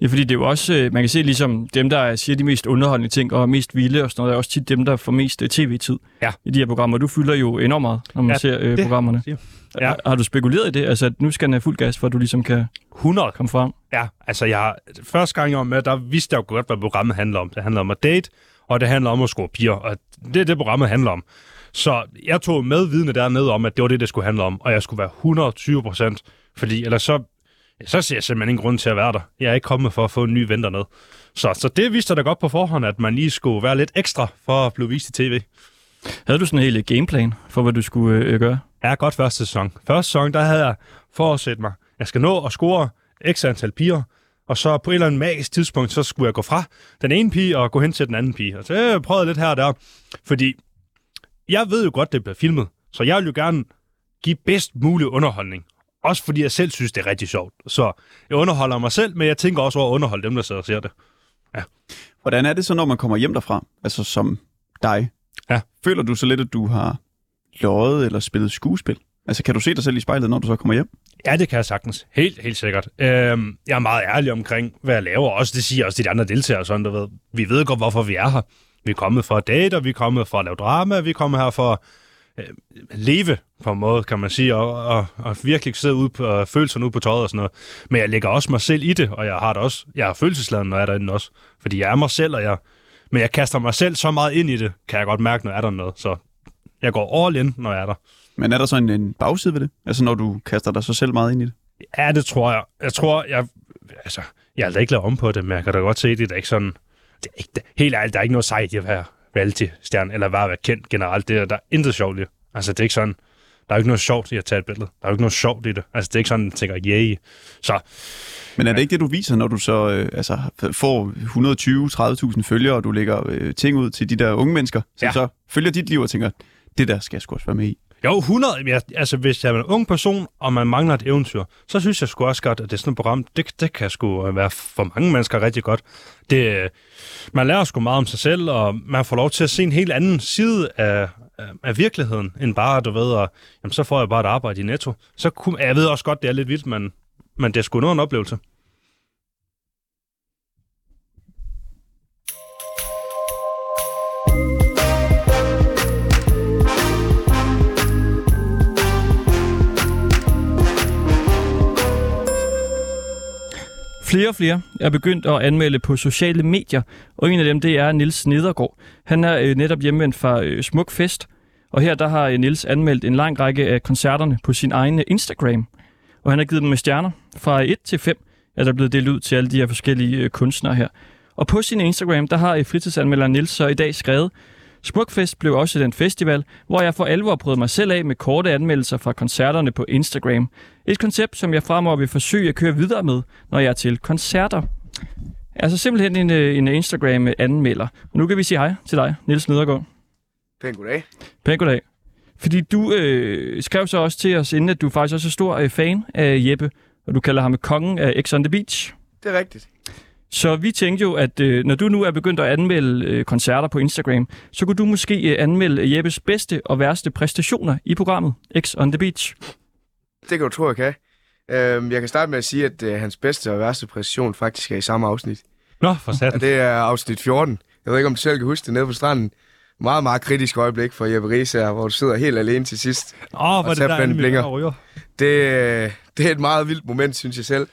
Ja, fordi det er jo også, øh, man kan se ligesom dem, der siger de mest underholdende ting og mest vilde og sådan noget, er også tit dem, der får mest øh, tv-tid Ja. i de her programmer. Du fylder jo enormt meget, når man Ja, ser øh, programmerne. Ja. Ja. Har du spekuleret i det? Altså, at nu skal den have fuld gas, for at du ligesom kan 100 komme frem? Ja, altså jeg, første gang jeg var med, der vidste jeg jo godt, hvad programmet handler om. Det handler om at date, og det handler om at score piger, og det er det, programmet handler om. Så jeg tog med vidne dernede om, at det var det, det skulle handle om, og jeg skulle være 120 procent, fordi ellers så, så ser jeg simpelthen ingen grund til at være der. Jeg er ikke kommet for at få en ny ven dernede. Så, så det vidste jeg da godt på forhånd, at man lige skulle være lidt ekstra for at blive vist i tv. Havde du sådan en hel øh, gameplan for, hvad du skulle øh, gøre? er godt første sæson. Første sæson, der havde jeg forudsat mig, jeg skal nå at score x antal piger, og så på et eller andet magisk tidspunkt, så skulle jeg gå fra den ene pige og gå hen til den anden pige. Og så jeg prøvede lidt her og der, fordi jeg ved jo godt, det bliver filmet, så jeg vil jo gerne give bedst mulig underholdning. Også fordi jeg selv synes, det er rigtig sjovt. Så jeg underholder mig selv, men jeg tænker også over at underholde dem, der sidder og ser det. Hvordan er det så, når man kommer hjem derfra? Altså som dig. Ja. Føler du så lidt, at du har løjet eller spillet skuespil? Altså kan du se dig selv i spejlet, når du så kommer hjem? Ja, det kan jeg sagtens. Helt, helt sikkert. Øhm, jeg er meget ærlig omkring, hvad jeg laver. Også det siger også de andre deltagere. Sådan, du ved. Vi ved godt, hvorfor vi er her. Vi er kommet for at date, og vi er kommet for at lave drama. Vi er kommet her for at øh, leve på en måde, kan man sige, og, og, og virkelig sidde ud på øh, følelserne ud på tøjet og sådan noget. Men jeg lægger også mig selv i det, og jeg har det også. Jeg har følelsesladen, når jeg er derinde også. Fordi jeg er mig selv, og jeg, men jeg kaster mig selv så meget ind i det, kan jeg godt mærke, når jeg er der noget. Så jeg går all in, når jeg er der. Men er der så en, en bagside ved det? Altså når du kaster dig så selv meget ind i det? Ja, det tror jeg. Jeg tror, jeg... Altså, jeg har da ikke lavet om på det, men jeg kan da godt se, det det er ikke sådan... Det er ikke, det, helt ærligt, der er ikke noget sejt i at være reality-stjerne, eller bare at være kendt generelt. Det er, der er intet sjovt i det. Altså, det er ikke sådan... Der er jo ikke noget sjovt i at tage et billede. Der er jo ikke noget sjovt i det. Altså, det er ikke sådan, at tænker, yay. Så Men er det ikke det, du viser, når du så øh, altså, får 120-30.000 følgere, og du lægger øh, ting ud til de der unge mennesker, som ja. så følger dit liv og tænker, det der skal jeg sgu også være med i? Jo, 100. Jeg, altså, hvis jeg er en ung person, og man mangler et eventyr, så synes jeg sgu også godt, at det er sådan et program, det, det kan sgu øh, være for mange mennesker rigtig godt. Det, øh, man lærer sgu meget om sig selv, og man får lov til at se en helt anden side af, af, af virkeligheden, end bare, du ved, og, jamen, så får jeg bare et arbejde i Netto. Så kunne, jeg ved også godt, det er lidt vildt, men, men det er sgu noget en oplevelse. Flere og flere er begyndt at anmelde på sociale medier, og en af dem det er Nils Nedergaard. Han er øh, netop hjemvendt fra øh, Smuk Fest, og her der har øh, Nils anmeldt en lang række af koncerterne på sin egen øh, Instagram. Og han har givet dem med stjerner fra 1 til 5, er der blevet delt ud til alle de her forskellige øh, kunstnere her. Og på sin Instagram, der har øh, fritidsanmelder Nils så i dag skrevet, Smukfest blev også den festival, hvor jeg for alvor prøvede mig selv af med korte anmeldelser fra koncerterne på Instagram. Et koncept, som jeg fremover vil forsøge at køre videre med, når jeg er til koncerter. Altså simpelthen en, øh, en Instagram-anmelder. Og nu kan vi sige hej til dig, Niels Nedergaard. Pæn goddag. Pæn goddag. Fordi du øh, skrev så også til os, inden at du faktisk også er stor øh, fan af Jeppe, og du kalder ham kongen af X on the Beach. Det er rigtigt. Så vi tænkte jo, at øh, når du nu er begyndt at anmelde øh, koncerter på Instagram, så kunne du måske øh, anmelde Jeppes bedste og værste præstationer i programmet X on the Beach. Det kan du tro, jeg kan. Øhm, jeg kan starte med at sige, at øh, hans bedste og værste præstation faktisk er i samme afsnit. Nå, for satan. Og det er afsnit 14. Jeg ved ikke, om du selv kan huske det nede på stranden. Meget, meget kritisk øjeblik for Jeppe Ries her, hvor du sidder helt alene til sidst. Åh, oh, hvor det der blinger. der ryger. Det, øh, det er et meget vildt moment, synes jeg selv.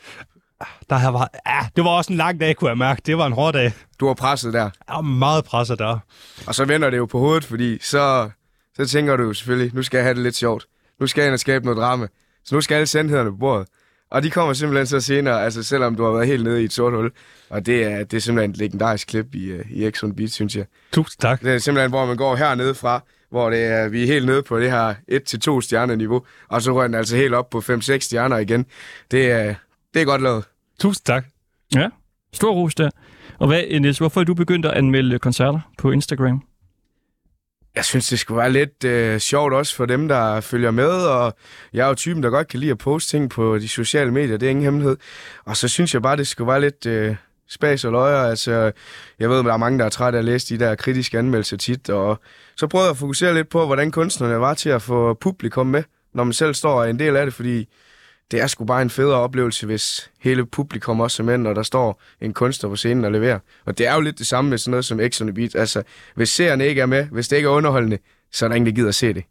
Der her var, ja, det var også en lang dag, kunne jeg mærke. Det var en hård dag. Du var presset der. Jeg var meget presset der. Og så vender det jo på hovedet, fordi så, så tænker du jo selvfølgelig, nu skal jeg have det lidt sjovt. Nu skal jeg ind og skabe noget drama. Så nu skal alle sandhederne på bordet. Og de kommer simpelthen så senere, altså selvom du har været helt nede i et sort hul. Og det er, det er simpelthen et legendarisk klip i, øh, i X on Beat, synes jeg. Tusind tak. Det er simpelthen, hvor man går hernede fra, hvor det er, vi er helt nede på det her 1-2 stjerner niveau, og så rører den altså helt op på 5-6 stjerner igen. Det er, det er godt lavet. Tusind tak. Ja, stor ros der. Og hvad, Niels, hvorfor er du begyndt at anmelde koncerter på Instagram? Jeg synes, det skulle være lidt øh, sjovt også for dem, der følger med, og jeg er jo typen, der godt kan lide at poste ting på de sociale medier, det er ingen hemmelighed. Og så synes jeg bare, det skulle være lidt øh, spas og løjer. Altså, jeg ved, at der er mange, der er trætte af at læse de der kritiske anmeldelser tit, og så prøvede jeg at fokusere lidt på, hvordan kunstnerne var til at få publikum med, når man selv står og er en del af det, fordi det er sgu bare en federe oplevelse, hvis hele publikum også er med, når der står en kunstner på scenen og leverer. Og det er jo lidt det samme med sådan noget som X on the Beat. Altså, hvis seerne ikke er med, hvis det ikke er underholdende, så er der ingen, der gider at se det.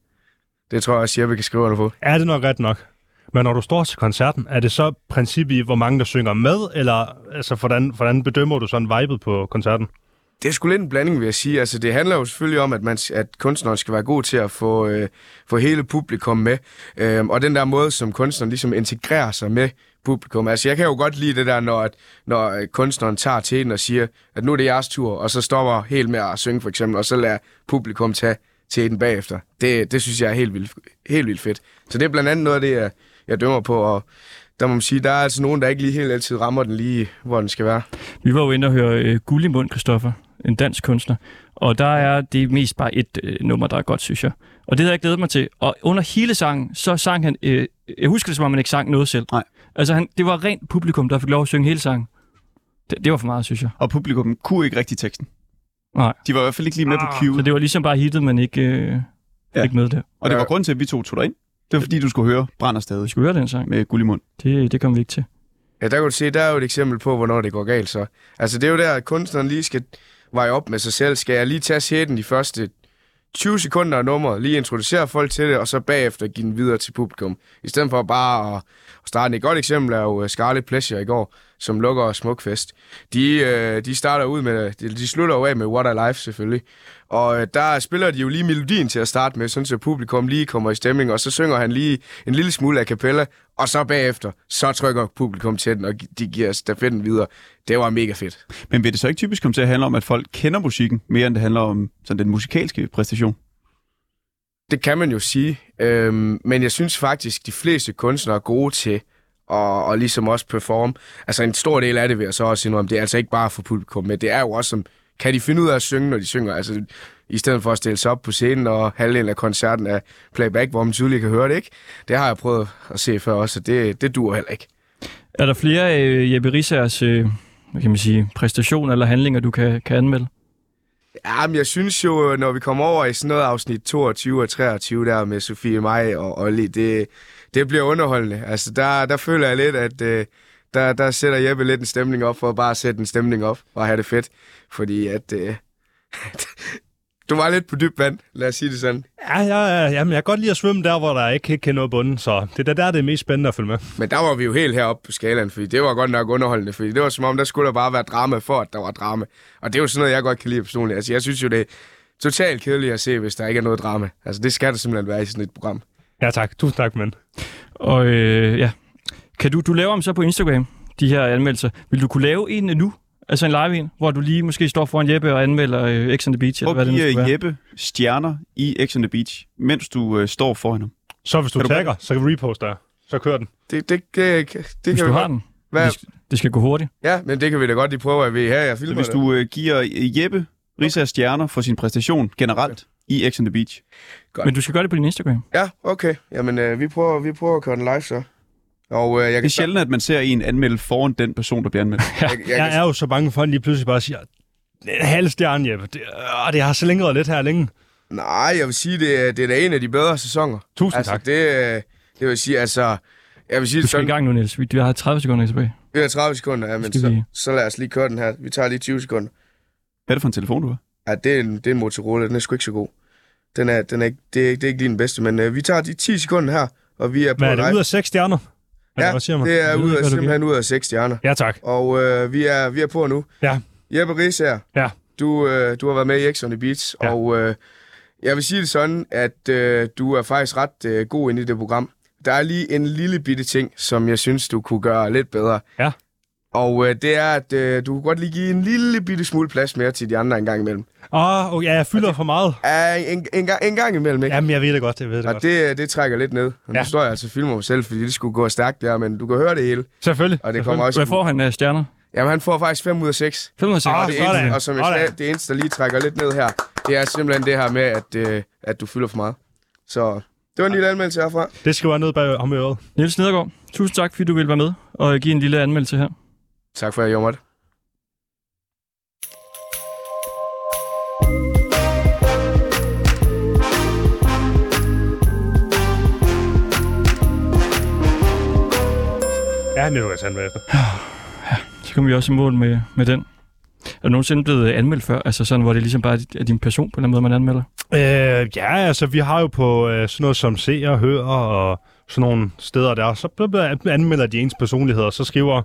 Det tror jeg også, Jeppe kan skrive under på. Er det nok ret nok? Men når du står til koncerten, er det så princippet i, hvor mange der synger med, eller altså, hvordan, hvordan bedømmer du sådan vibet på koncerten? Det er sgu lidt en blanding, vil jeg sige. Altså, det handler jo selvfølgelig om, at, man, at kunstneren skal være god til at få, øh, få hele publikum med. Øhm, og den der måde, som kunstneren ligesom integrerer sig med publikum. Altså, jeg kan jo godt lide det der, når, at, når øh, kunstneren tager til den og siger, at nu er det jeres tur, og så stopper helt med at synge, for eksempel, og så lader publikum tage til den bagefter. Det, det synes jeg er helt vildt, helt vildt fedt. Så det er blandt andet noget af det, jeg, jeg dømmer på, og der må man sige, der er altså nogen, der ikke lige helt altid rammer den lige, hvor den skal være. Vi var jo inde og høre øh, Guld i mund, Christoffer, en dansk kunstner. Og der er det mest bare et øh, nummer, der er godt, synes jeg. Og det havde jeg glædet mig til. Og under hele sangen, så sang han... Øh, jeg husker det, som om han ikke sang noget selv. Nej. Altså, han, det var rent publikum, der fik lov at synge hele sangen. Det, det var for meget, synes jeg. Og publikum kunne ikke rigtig teksten. Nej. De var i hvert fald ikke lige med på cue. Så det var ligesom bare hittet, men ikke, øh, Ja. ikke med der. Og det var grund til, at vi to tog dig ind. Det var fordi, du skulle høre Brænder stadig Vi skulle høre den sang. med guld i mund. Det, det kom vi ikke til. Ja, der kan du se, der er jo et eksempel på, hvornår det går galt så. Altså, det er jo der, at kunstneren lige skal veje op med sig selv. Skal jeg lige tage sætten de første 20 sekunder af nummeret, lige introducere folk til det, og så bagefter give den videre til publikum. I stedet for bare at, starte. Et godt eksempel er jo øh, Scarlet Pleasure i går, som lukker Smukfest. De, øh, de starter ud med, de, slutter jo af med What I Life selvfølgelig. Og øh, der spiller de jo lige melodien til at starte med, sådan så publikum lige kommer i stemning, og så synger han lige en lille smule a cappella, og så bagefter, så trykker publikum til den, og de giver stafetten videre. Det var mega fedt. Men vil det så ikke typisk komme til at handle om, at folk kender musikken, mere end det handler om sådan den musikalske præstation? Det kan man jo sige, øhm, men jeg synes faktisk, de fleste kunstnere er gode til at, og ligesom også performe. Altså en stor del af det vil jeg så også indrømme, det er altså ikke bare for publikum, men det er jo også som kan de finde ud af at synge, når de synger? Altså, i stedet for at stille sig op på scenen, og halvdelen af koncerten er playback, hvor man tydeligt kan høre det, ikke? Det har jeg prøvet at se før også, og det, det duer heller ikke. Er der flere af øh, Jeppe Rissers øh, hvad kan man sige, præstationer eller handlinger, du kan, kan anmelde? Ja, men jeg synes jo, når vi kommer over i sådan noget afsnit 22 og 23 der med Sofie Maj og Olli, det, det bliver underholdende. Altså, der, der føler jeg lidt, at øh, der, der sætter Jeppe lidt en stemning op for at bare sætte en stemning op og have det fedt. Fordi at... Øh, [laughs] du var lidt på dyb vand, lad os sige det sådan. Ja, ja, ja, jamen, jeg kan godt lide at svømme der, hvor der ikke, kan noget bunden, så det er der, det er mest spændende at følge med. Men der var vi jo helt heroppe på skalaen, fordi det var godt nok underholdende, fordi det var som om, der skulle der bare være drama for, at der var drama. Og det er jo sådan noget, jeg godt kan lide personligt. Altså, jeg synes jo, det er totalt kedeligt at se, hvis der ikke er noget drama. Altså, det skal der simpelthen være i sådan et program. Ja, tak. Tusind tak, men. Og øh, ja, kan du, du laver dem så på Instagram, de her anmeldelser. Vil du kunne lave en nu? Altså en live en, hvor du lige måske står foran Jeppe og anmelder øh, X on the Beach, eller Prøv hvad at det nu give skulle øh, være. Jeppe stjerner i X on the Beach, mens du øh, står foran ham. Så hvis du, Kan du tagger, så kan vi reposte der. Så kører den. Det, det, det, det, Hvis kan du vi har godt. den. Hvad? Det skal, det skal gå hurtigt. Ja, men det kan vi da godt lige prøve at vi her. Jeg Så filmer hvis det. du øh, giver øh, Jeppe Risa stjerner for sin præstation generelt i X on the Beach. Godt. Men du skal gøre det på din Instagram. Ja, okay. Jamen, øh, vi, prøver, vi prøver at køre den live så. Og øh, jeg Det kan er sjældent, at man ser en anmelde foran den person, der bliver anmeldt. [laughs] Jeg, jeg, Jeg jeg, er jo så bange for, at han lige pludselig bare siger, "Det er en halv stjerne, Jeppe. Det, øh, det har så længe lidt her længe. nej, jeg vil sige, det, er- det er da en af de bedre sæsoner. Tusind altså, tak. Det, øh, det vil sige, altså... Jeg vil sige Du det skal i sådan, gang nu, Niels. Vi vi har 30 sekunder tilbage. vi har 30 sekunder, ja, men så, vi- så lad os lige køre den her. Vi tager lige 20 sekunder. Hvad er det for en telefon, du har? Ja, det er en, det er en Motorola, den er sgu ikke så god. Den er, den er ikke, det, er, ikke- det er ikke lige den bedste, men øh, vi tager de 10 sekunder her, og vi er på Men er det ud af seks stjerner? Eller Ja, hvad siger man? det er ud af, hvad simpelthen ud af 6 stjerner. Ja, tak. Og øh, vi, er, vi er på nu. Ja. Jeppe Ries her. Ja. Du, øh, du har været med i X on the Beach, Ja. og øh, jeg vil sige det sådan, at øh, du er faktisk ret øh, god inde i det program. Der er lige en lille bitte ting, som jeg synes, du kunne gøre lidt bedre. Ja. Og øh, det er, at øh, du kunne godt lige give en lille bitte smule plads mere til de andre en gang imellem. Åh, oh, ja, jeg fylder for meget. Ja, en, en, gang, en gang imellem, ikke? Jamen, jeg ved det godt, jeg ved det Og godt. det, det trækker lidt ned. Og nu Ja. står jeg altså og filmer mig selv, fordi det skulle gå stærkt der, men du kan høre det hele. Selvfølgelig. Og det kommer også... Hvad får han af stjerner? Jamen, han får faktisk 5 ud af 6. 506. Ah, Og det, sådan. eneste, og som jeg sagde, det eneste, der lige trækker lidt ned her, det er simpelthen det her med, at, øh, at du fylder for meget. Så det var en lille anmeldelse herfra. Det skal være ned bag ham i øret. Niels Nedergaard, tusind tak, fordi du ville være med og give en lille anmeldelse her. Tak for, at jeg det. Ja, det jeg sande efter. Så kom vi også i mål med, med den. Er du nogensinde blevet anmeldt før? Altså sådan, hvor det ligesom bare er din person på den måde, man anmelder? Øh, ja, altså, vi har jo på øh, sådan noget som ser og hører og sådan nogle steder der, så anmelder de ens personligheder, så skriver,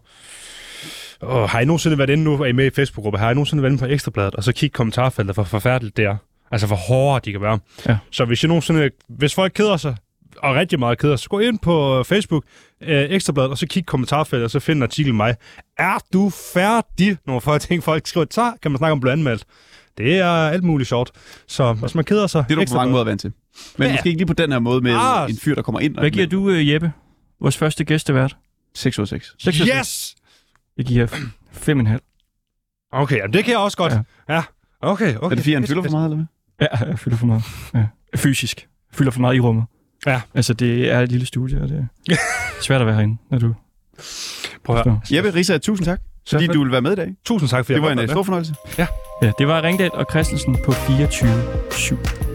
Åh, har I nogensinde været inde, nu er I med i Facebook-gruppe, har I nogensinde været inde på Ekstrabladet, og så kig kommentarfeltet, hvor forfærdeligt det er. Altså, hvor hårdere de kan være. Ja. Så hvis, jeg nogensinde, hvis folk keder sig, og rigtig meget keder sig, så gå ind på Facebook, øh, Ekstrabladet, og så kig kommentarfeltet, og så find en artikel mig. Er du færdig? Når folk tænker, folk skriver, så kan man snakke om anmeldt. Det er alt muligt sjovt. Så hvis man keder sig... Det er du på mange måder vant til. Men Ja. måske ikke lige på den her måde med Ah. en fyr, der kommer ind. og Hvad giver du, øh, Jeppe? Vores første gæstevært. 6 ud af 6. 6 Yes! Jeg giver 5,5. Okay, jamen det kan jeg også godt. Ja. Ja. ja. Okay, okay. Er det fordi, han fylder for meget, eller hvad? Ja, jeg fylder for meget. Ja. Fysisk. Jeg fylder for meget i rummet. Ja. Altså, det er et lille studie, og det er [laughs] svært at være herinde, når du... Prøv at høre. Jeppe Risa, tusind tak, fordi du ville være med i dag. Tusind tak, fordi Det jeg var en øh, stor fornøjelse. Ja, det var Ringdal og Christensen på 24-7.